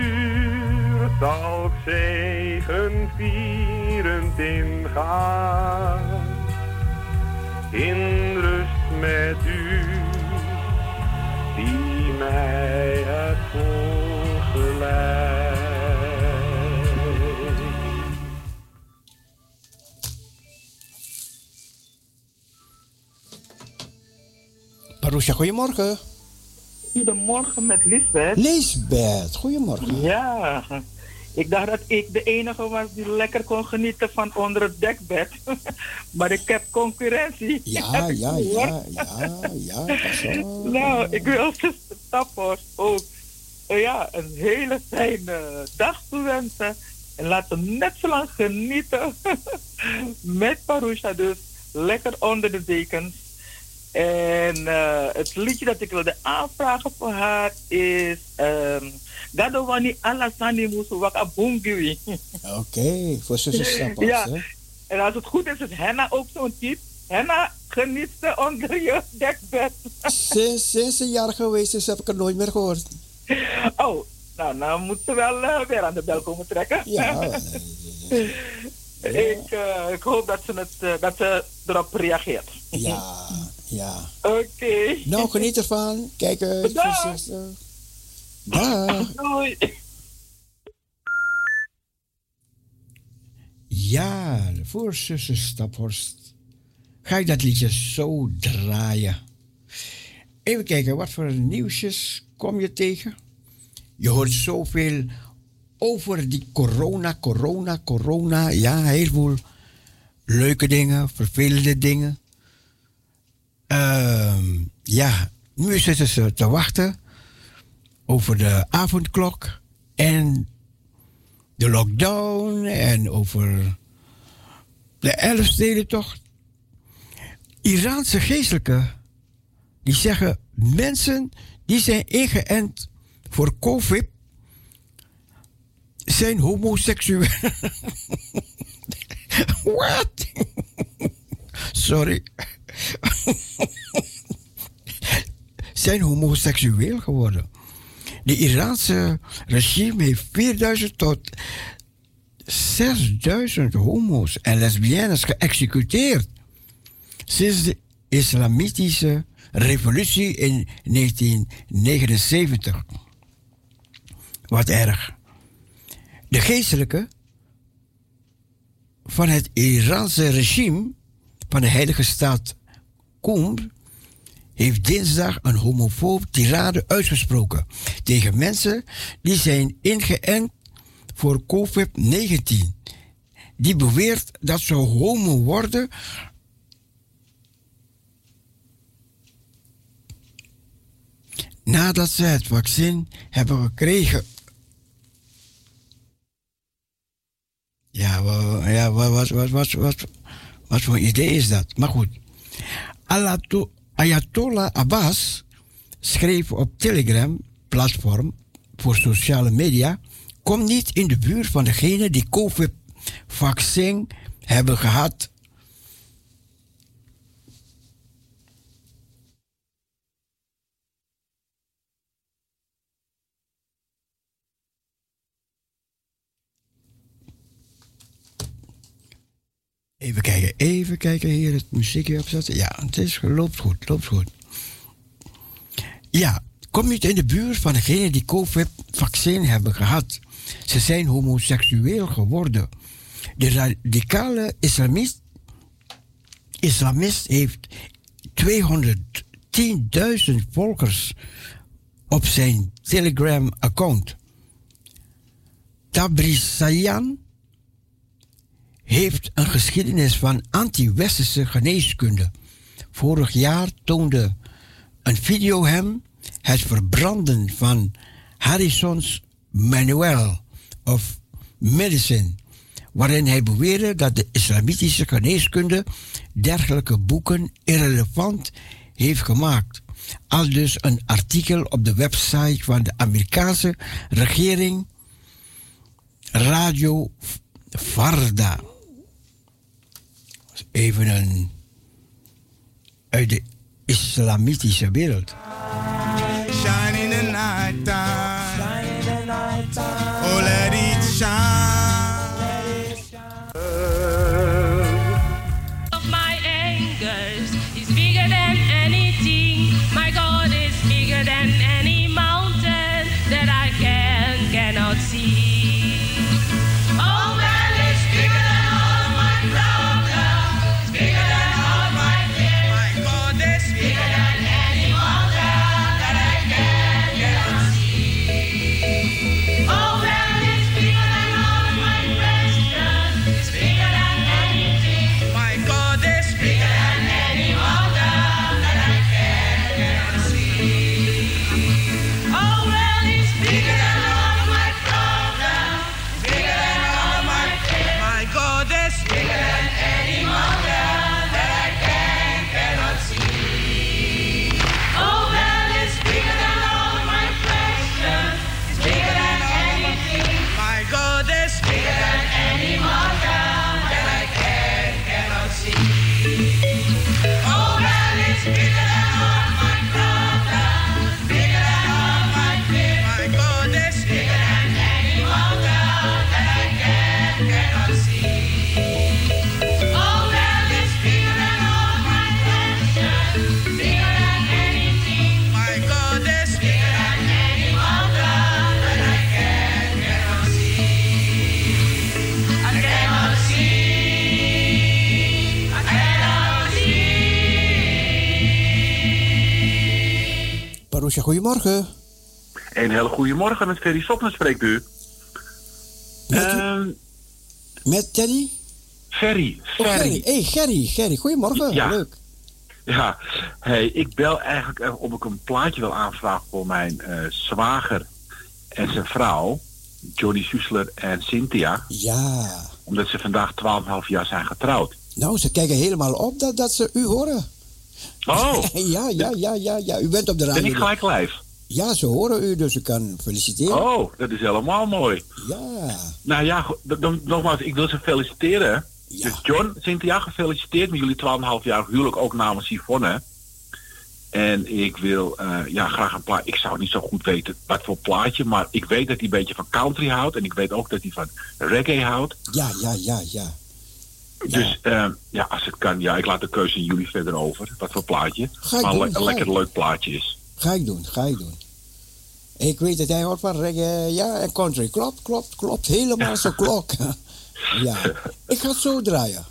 M: zal ik zegen vierend ingaan. In rust met u, die mij hebt voorgeleid.
A: Marusha, goedemorgen.
N: Goedemorgen met Lisbeth.
A: Lisbeth, goedemorgen.
N: Ja, ik dacht dat ik de enige was die lekker kon genieten van onder het dekbed. maar ik heb concurrentie.
A: Ja, ja, ja, ja, ja.
N: Nou, ik wil zuster Tappers ook eh, ja, een hele fijne dag toewensen. En laten we net zo lang genieten met Parusha. Dus lekker onder de dekens. En eh, het liedje dat ik wilde aanvragen voor haar is... Um, Gadowani Alasani Musu Waka Bungiwi.
A: Oké, voor zussen Stappers,
N: Ja,
A: hè?
N: en als het goed is, is Henna ook zo'n type. Henna, geniet ze onder je dekbed.
A: Sinds, sinds een jaar geweest is, heb ik er nooit meer gehoord.
N: Oh, nou, nou moet ze wel eh, weer aan de bel komen trekken.
A: Ja,
N: ik, eh, ik hoop dat ze, het, dat ze erop reageert.
A: Ja, ja.
N: Oké.
A: Nou, geniet ervan. Kijk uit,
N: Bedankt.
A: voor zuster. Dag.
N: Doei.
A: Ja, voor zussen Staphorst ga ik dat liedje zo draaien. Even kijken, wat voor nieuwsjes kom je tegen? Je hoort zoveel over die corona, corona, corona. Ja, heel veel leuke dingen, vervelende dingen. Ehm, ja, nu zitten ze te wachten over de avondklok en de lockdown en over de Elfstedentocht. Iraanse geestelijken die zeggen mensen die zijn ingeënt voor COVID zijn homoseksueel. Wat? Sorry. zijn homoseksueel geworden. De Iraanse regime heeft 4000 tot 6000 homo's en lesbiennes geëxecuteerd sinds de islamitische revolutie in 1979. Wat erg. De geestelijke van het Iraanse regime van de heilige staat Qum heeft dinsdag een homofoob tirade uitgesproken tegen mensen die zijn ingeënt voor COVID-19. Die beweert dat ze homo worden nadat ze het vaccin hebben gekregen. Ja, Ja, wa- ja wa- wat, wat, wat, wat, wat voor idee is dat? Maar goed. Ayatollah Abbas schreef op Telegram-platform voor sociale media... Kom niet in de buurt van degenen die COVID-vaccin hebben gehad. Even kijken, even kijken hier, het muziekje opzetten. Ja, het is, loopt goed, loopt goed. Ja, kom niet in de buurt van degenen die COVID-vaccin hebben gehad. Ze zijn homoseksueel geworden. De radicale islamist, islamist heeft 210.000 volgers op zijn Telegram-account. Tabrisayan heeft een geschiedenis van anti-westerse geneeskunde. Vorig jaar toonde een video hem het verbranden van Harrison's Manual of Medicine, waarin hij beweerde dat de islamitische geneeskunde dergelijke boeken irrelevant heeft gemaakt. Al dus een artikel op de website van de Amerikaanse regering Radio Varda. Even een uit de islamitische wereld. Goedemorgen.
O: Een hele goede morgen, met Ferry Sopner spreekt u.
A: Met Teddy?
O: Ferry,
A: Oh,
O: Ferry.
A: Gerry. Hey, Gerry, Gerry. Goedemorgen.
O: Ja.
A: Leuk.
O: Ja, hey, ik bel eigenlijk even of ik een plaatje wil aanvragen voor mijn eh, zwager en zijn vrouw, Johnny Susler en Cynthia.
A: Ja.
O: Omdat ze vandaag 12,5 jaar zijn getrouwd.
A: Nou, ze kijken helemaal op dat, dat ze u horen.
O: Oh,
A: ja, ja, ja, ja, ja. U bent op de radio.
O: ben ik gelijk live?
A: Ja, ze horen u, dus ik kan feliciteren.
O: Oh, dat is helemaal mooi.
A: Ja.
O: Nou ja, nogmaals, ik wil ze feliciteren. Dus John, Cynthia, gefeliciteerd met jullie 12,5 jaar huwelijk, ook namens Yvonne. En ik wil eh, ja, graag een plaatje. Ik zou niet zo goed weten wat voor plaatje, maar ik weet dat hij een beetje van country houdt. En ik weet ook dat hij van reggae houdt.
A: Ja, ja, ja, ja.
O: Dus eh, ja, als het kan, ja, ik laat de keuze aan jullie verder over. Wat voor plaatje.
A: Ga ik
O: maar
A: doen,
O: le- een lekker leuk plaatje is.
A: Ga ik doen, ga ik doen. Ik weet dat hij hoort van reggae, ja, en country. Klopt, klopt, klopt. Helemaal zo klok. ja. Ik ga het zo draaien.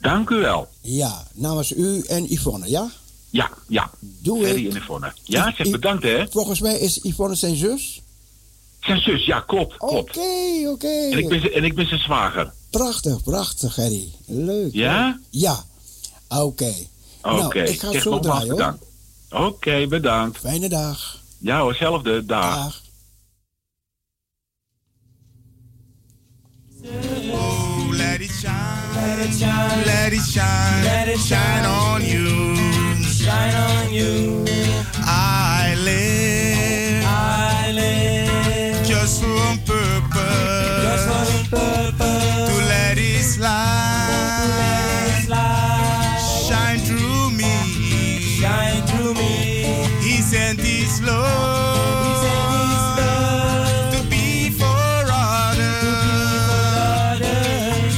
O: Dank u wel.
A: Ja, namens u en Yvonne, ja?
O: Ja, ja.
A: Doe
O: Ferry
A: ik.
O: en Yvonne. Ja, zeg bedankt hè.
A: Volgens mij is Yvonne zijn zus.
O: Zijn zus, ja, klopt, klopt.
A: Oké, oké.
O: En ik ben, en ik ben zijn zwager.
A: Prachtig, prachtig, Gerry. Leuk.
O: Ja?
A: Ja. Oké.
O: Oké,
A: Nou, ik ga het zo draaien, hoor.
O: Oké, bedankt.
A: Fijne dag.
O: Ja hoor, hetzelfde. Dag.
E: Oh, let Let it shine.
L: Let it shine.
E: Let it shine.
L: Let it
E: shine on you.
L: Shine on you.
E: I live. To let His light. Shine through me.
L: Shine through me.
E: He sent His love.
L: He sent His love.
E: To be for others.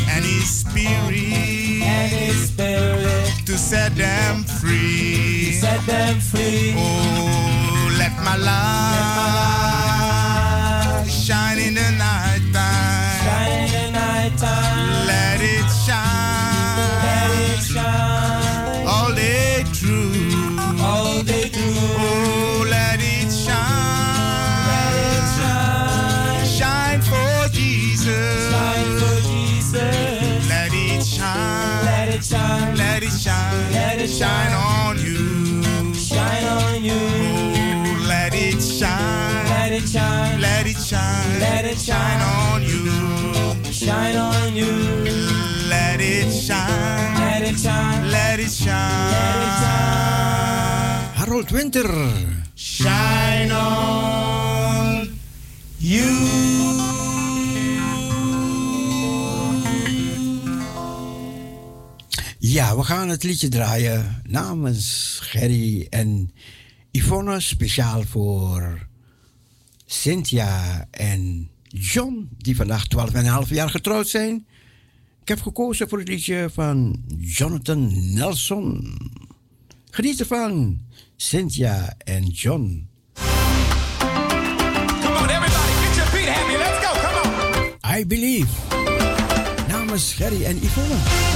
E: And His Spirit.
L: And His Spirit.
E: To set them free.
L: set them free.
E: Oh, let my light Shine on you. Let it shine.
L: Let it shine.
E: Let it shine.
L: Let it
E: shine.
A: Harold Winter.
E: Shine on you.
A: Ja, we gaan het liedje draaien namens Gerry en Yvonne. Speciaal voor Cynthia en John, die vandaag 12,5 jaar getrouwd zijn. Ik heb gekozen voor het liedje van Jonathan Nelson. Geniet ervan, Cynthia en John.
L: Come on, everybody, get your feet happy. Let's go. Come on.
A: I Believe. Namens Gerry en Yvonne.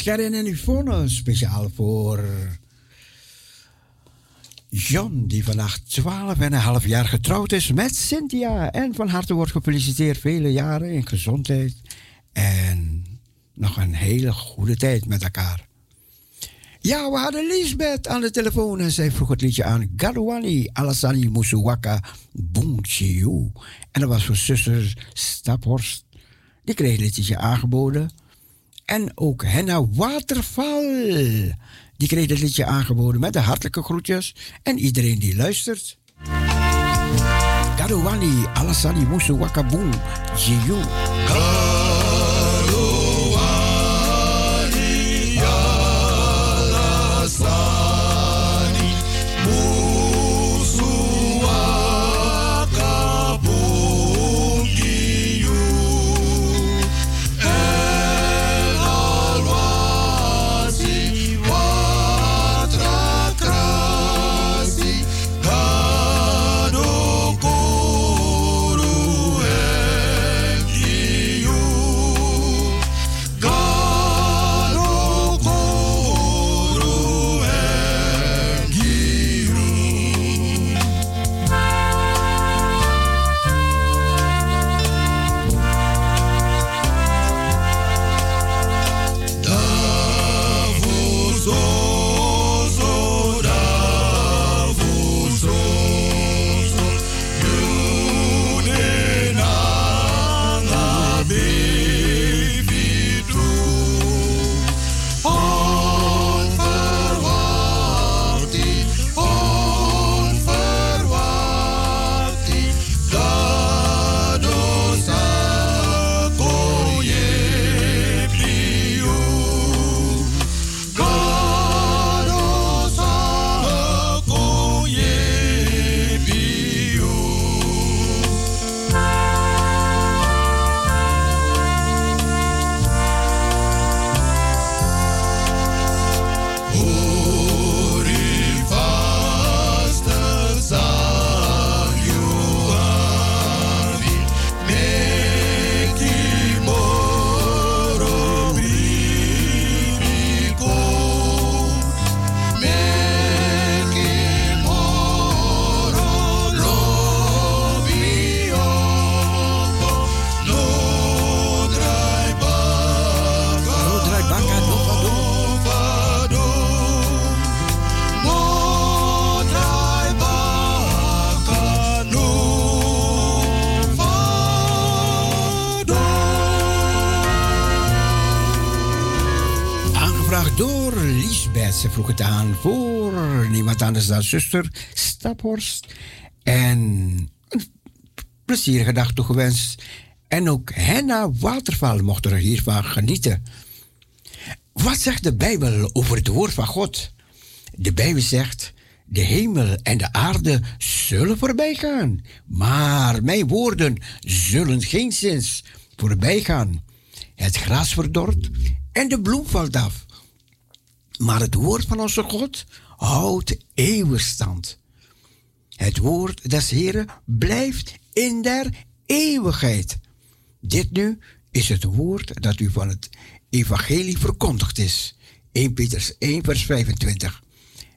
A: Gerrit en Yvonne speciaal voor John, die vandaag 12 en een half jaar getrouwd is met Cynthia. En van harte wordt gefeliciteerd vele jaren in gezondheid. En nog een hele goede tijd met elkaar. Ja, we hadden Lisbeth aan de telefoon en zij vroeg het liedje aan. Gadwani Alasani Musuwaka Boomchiu. En dat was voor zuster Staphorst. Die kreeg het liedje aangeboden. En ook Henna Waterval. Die kreeg het liedje aangeboden met de hartelijke groetjes. En iedereen die luistert. Gadwani Alasani Musuwaka Boomchiu.
L: Alasani
A: Vroeg het aan voor niemand anders dan zuster Staphorst. En een plezierige dag toegewenst. En ook Henna Waterval mocht er hiervan genieten. Wat zegt de Bijbel over het woord van God? De Bijbel zegt: De hemel en de aarde zullen voorbij gaan, maar mijn woorden zullen geen zins voorbij gaan. Het gras verdort en de bloem valt af. Maar het woord van onze God houdt eeuwig stand. Het woord des Heren blijft in der eeuwigheid. Dit nu is het woord dat u van het evangelie verkondigd is. 1 Petrus 1 vers 25.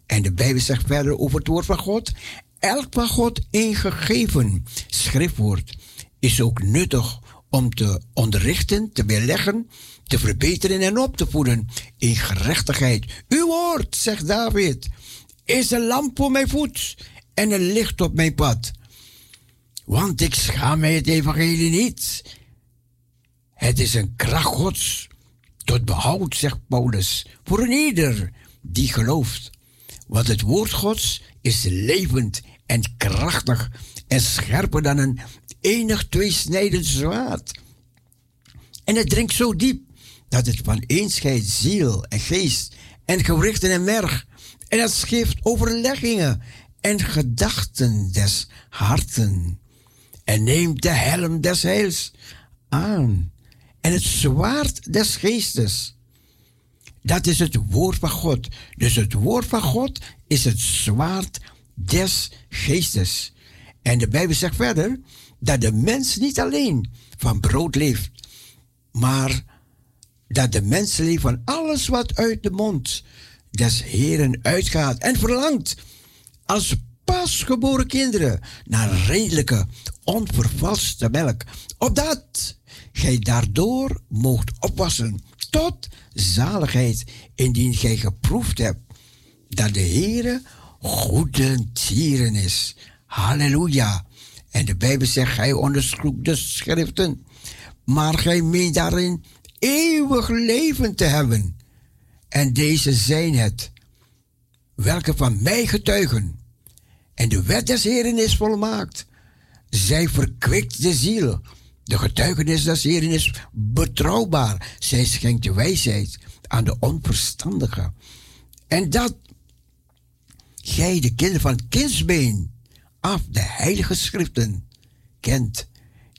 A: En de Bijbel zegt verder over het woord van God. Elk van God ingegeven schriftwoord is ook nuttig om te onderrichten, te weerleggen, te verbeteren en op te voeden in gerechtigheid. Uw woord, zegt David, is een lamp voor mijn voet en een licht op mijn pad. Want ik schaam mij het evangelie niet. Het is een kracht Gods tot behoud, zegt Paulus, voor een ieder die gelooft. Want het woord Gods is levend en krachtig en scherper dan een enig tweesnijdend zwaard. En het dringt zo diep dat het van scheidt ziel en geest en gewrichten en merg. En het geeft overleggingen en gedachten des harten. En neemt de helm des heils aan en het zwaard des geestes. Dat is het woord van God. Dus het woord van God is het zwaard des geestes. En de Bijbel zegt verder dat de mens niet alleen van brood leeft, maar dat de mens van alles wat uit de mond des Heren uitgaat en verlangt als pasgeboren kinderen naar redelijke, onvervalste melk, opdat gij daardoor moogt opwassen tot zaligheid, indien gij geproefd hebt dat de Heere goede tieren is. Halleluja. En de Bijbel zegt, gij onderzoekt de schriften, maar gij meent daarin eeuwig leven te hebben. En deze zijn het, welke van mij getuigen. En de wet des Heren is volmaakt. Zij verkwikt de ziel. De getuigenis des Heren is betrouwbaar. Zij schenkt wijsheid aan de onverstandigen. En dat gij de kinderen van kindsbeen af de heilige schriften kent,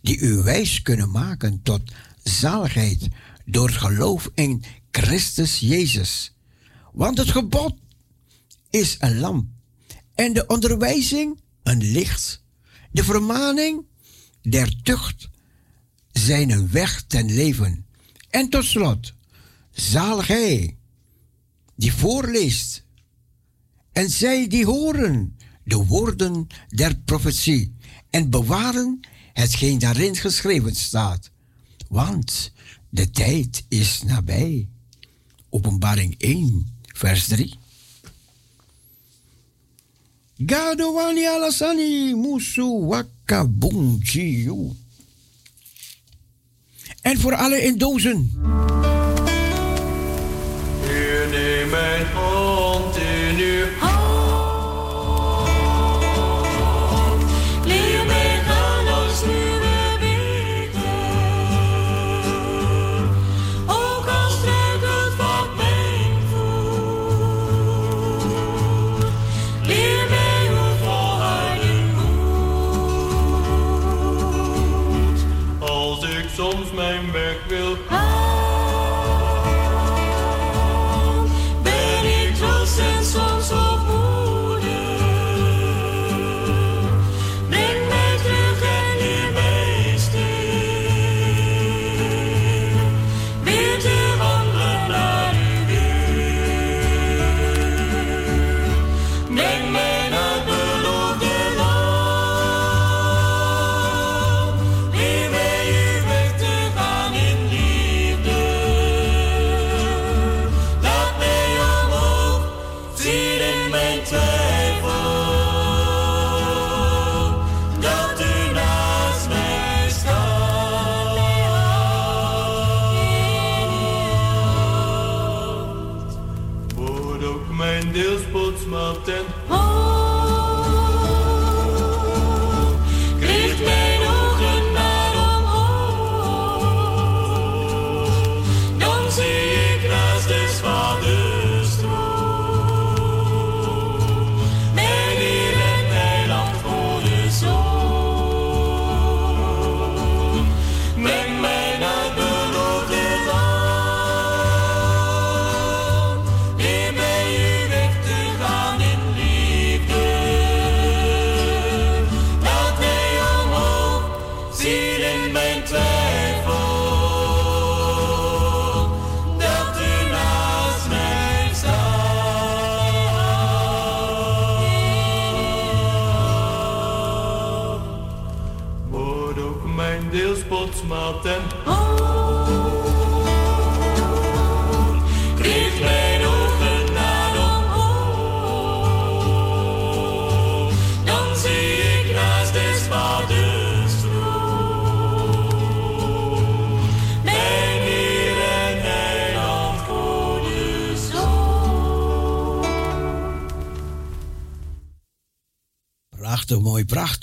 A: die u wijs kunnen maken tot zaligheid door geloof in Christus Jezus. Want het gebod is een lamp en de onderwijzing een licht. De vermaning der tucht zijn een weg ten leven. En tot slot, zalig hij die voorleest en zij die horen de woorden der profetie en bewaren hetgeen daarin geschreven staat. Want de tijd is nabij. Openbaring 1, vers 3. Gadowani alasani musu wakabunjiu. En voor alle in dozen.
P: U neemt mijn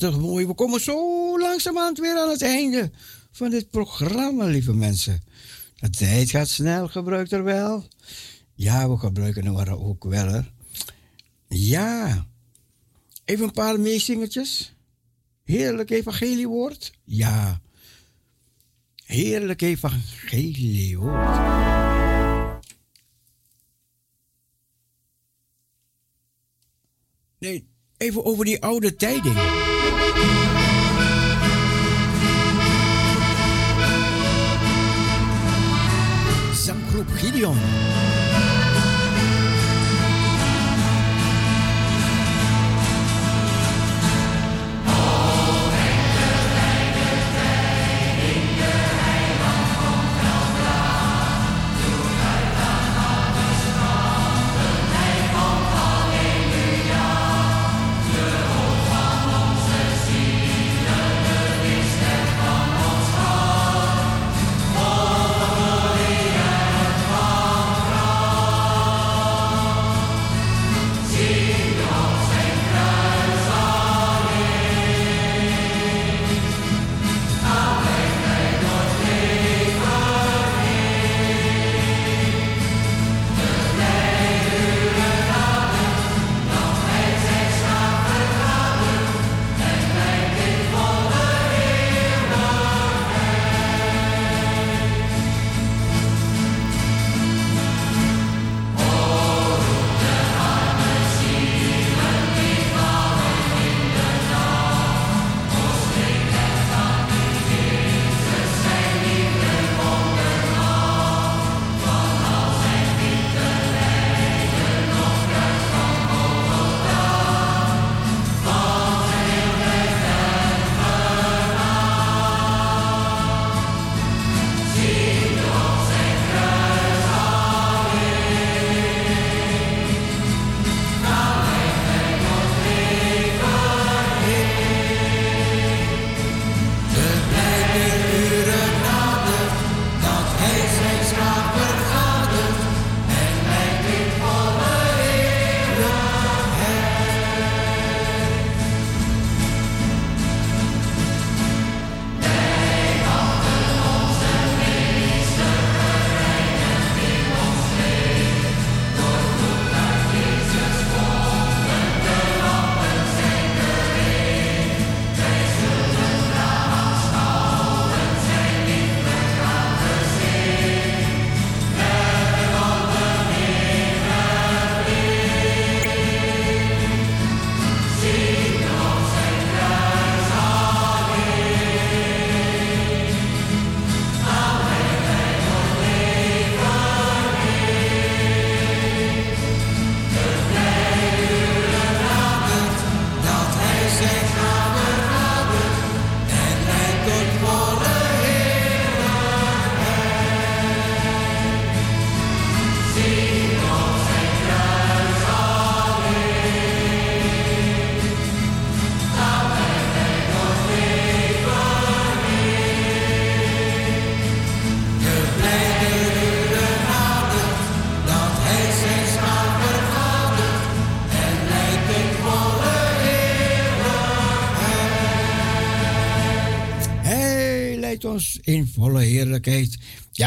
A: prachtig mooi. We komen zo langzamerhand weer aan het einde van dit programma, lieve mensen. De tijd gaat snel, gebruikt er wel. Ja, we gebruiken er ook wel. Hè. Ja. Even een paar meezingertjes. Heerlijk evangeliewoord. Ja. Heerlijk evangeliewoord. Nee, even over die oude Sam Gideon.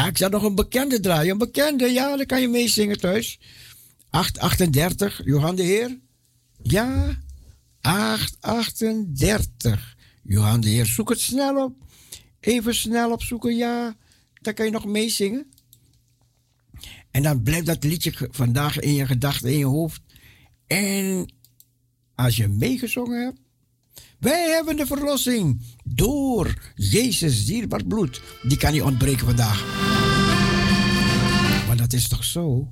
A: Ik zat nog een bekende draaien. Een bekende, ja, dan kan je meezingen thuis. 838, Johan de Heer. Ja, 838. Johan de Heer, zoek het snel op. Even snel opzoeken, ja. Dan kan je nog meezingen. En dan blijft dat liedje vandaag in je gedachten, in je hoofd. En als je meegezongen hebt, wij hebben de verlossing door Jezus dierbaar bloed. Die kan niet ontbreken vandaag. Maar dat is toch zo?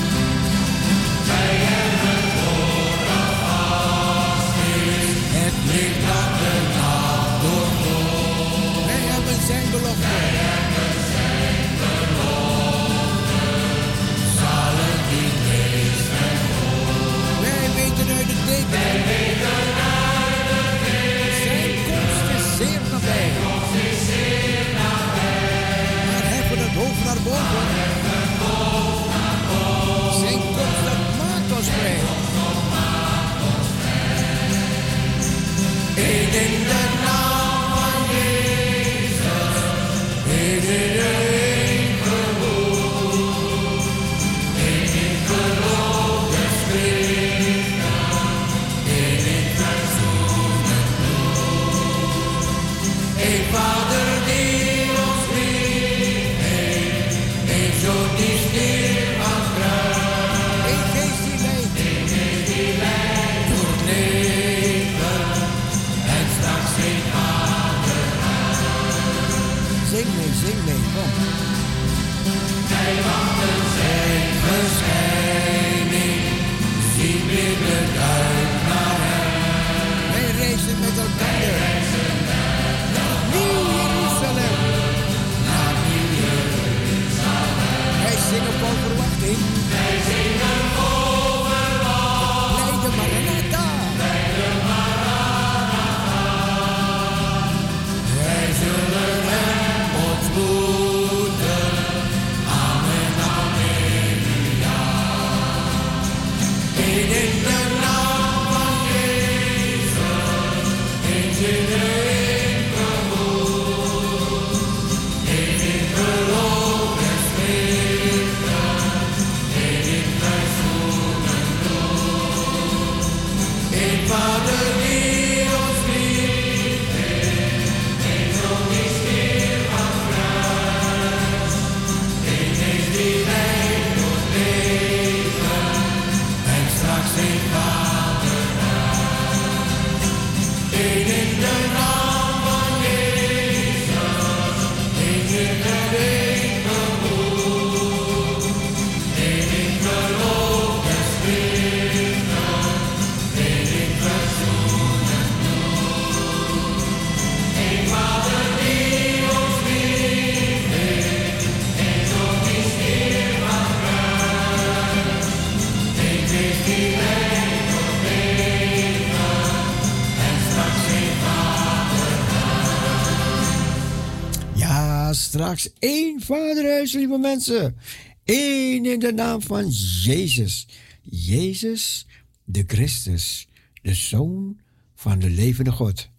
L: straks
A: één vaderhuis, lieve mensen. Eén in de naam van Jezus. Jezus, de Christus, de Zoon van de levende God.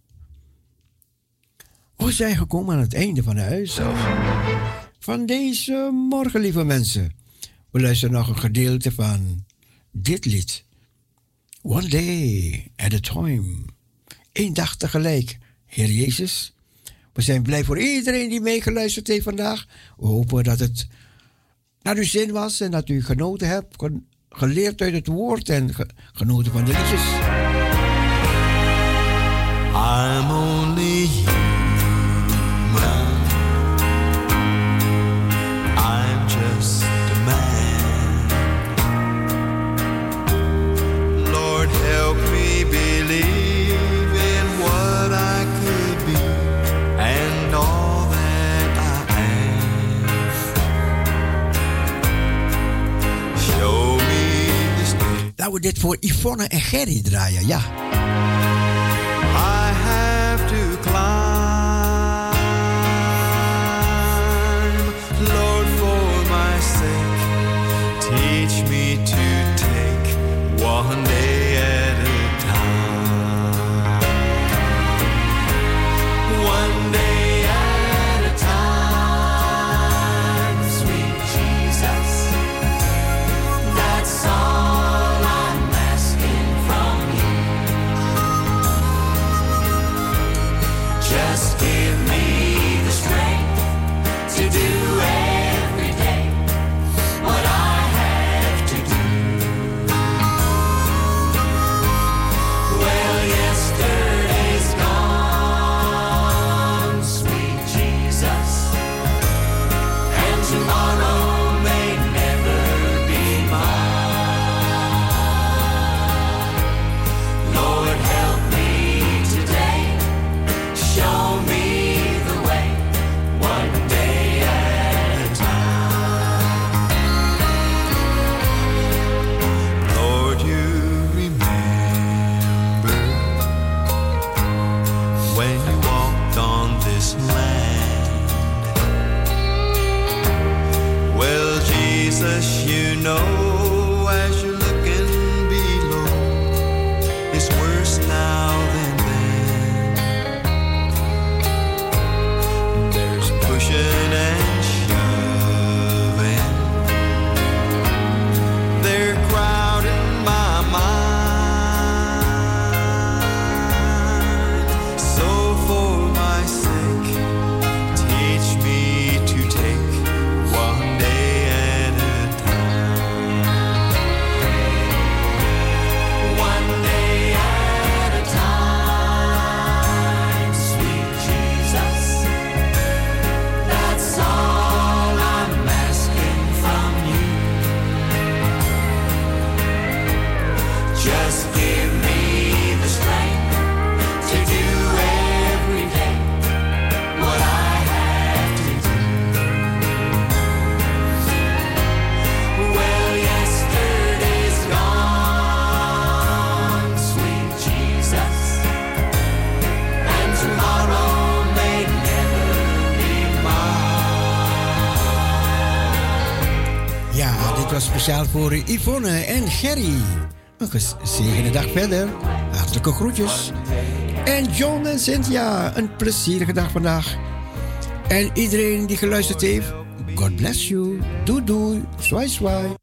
A: We zijn gekomen aan het einde van de huis. van deze morgen, lieve mensen. We luisteren nog een gedeelte van dit lied. One day at a time. Eén dag tegelijk. Heer Jezus, we zijn blij voor iedereen die meegeluisterd heeft vandaag. We hopen dat het naar uw zin was en dat u genoten hebt, geleerd uit het woord en genoten van de liedjes.
Q: I'm only human. I'm just a man. Lord, help me believe.
A: Laten we dit voor Yvonne en Gerry draaien, ja.
Q: I have to climb, Lord for my sake, teach me to take one day.
A: voor Yvonne en Gerry. Een gezegende dag verder. Hartelijke groetjes. En John en Cynthia, een plezierige dag vandaag. En iedereen die geluisterd heeft, God bless you. Doei doei. Swai swai.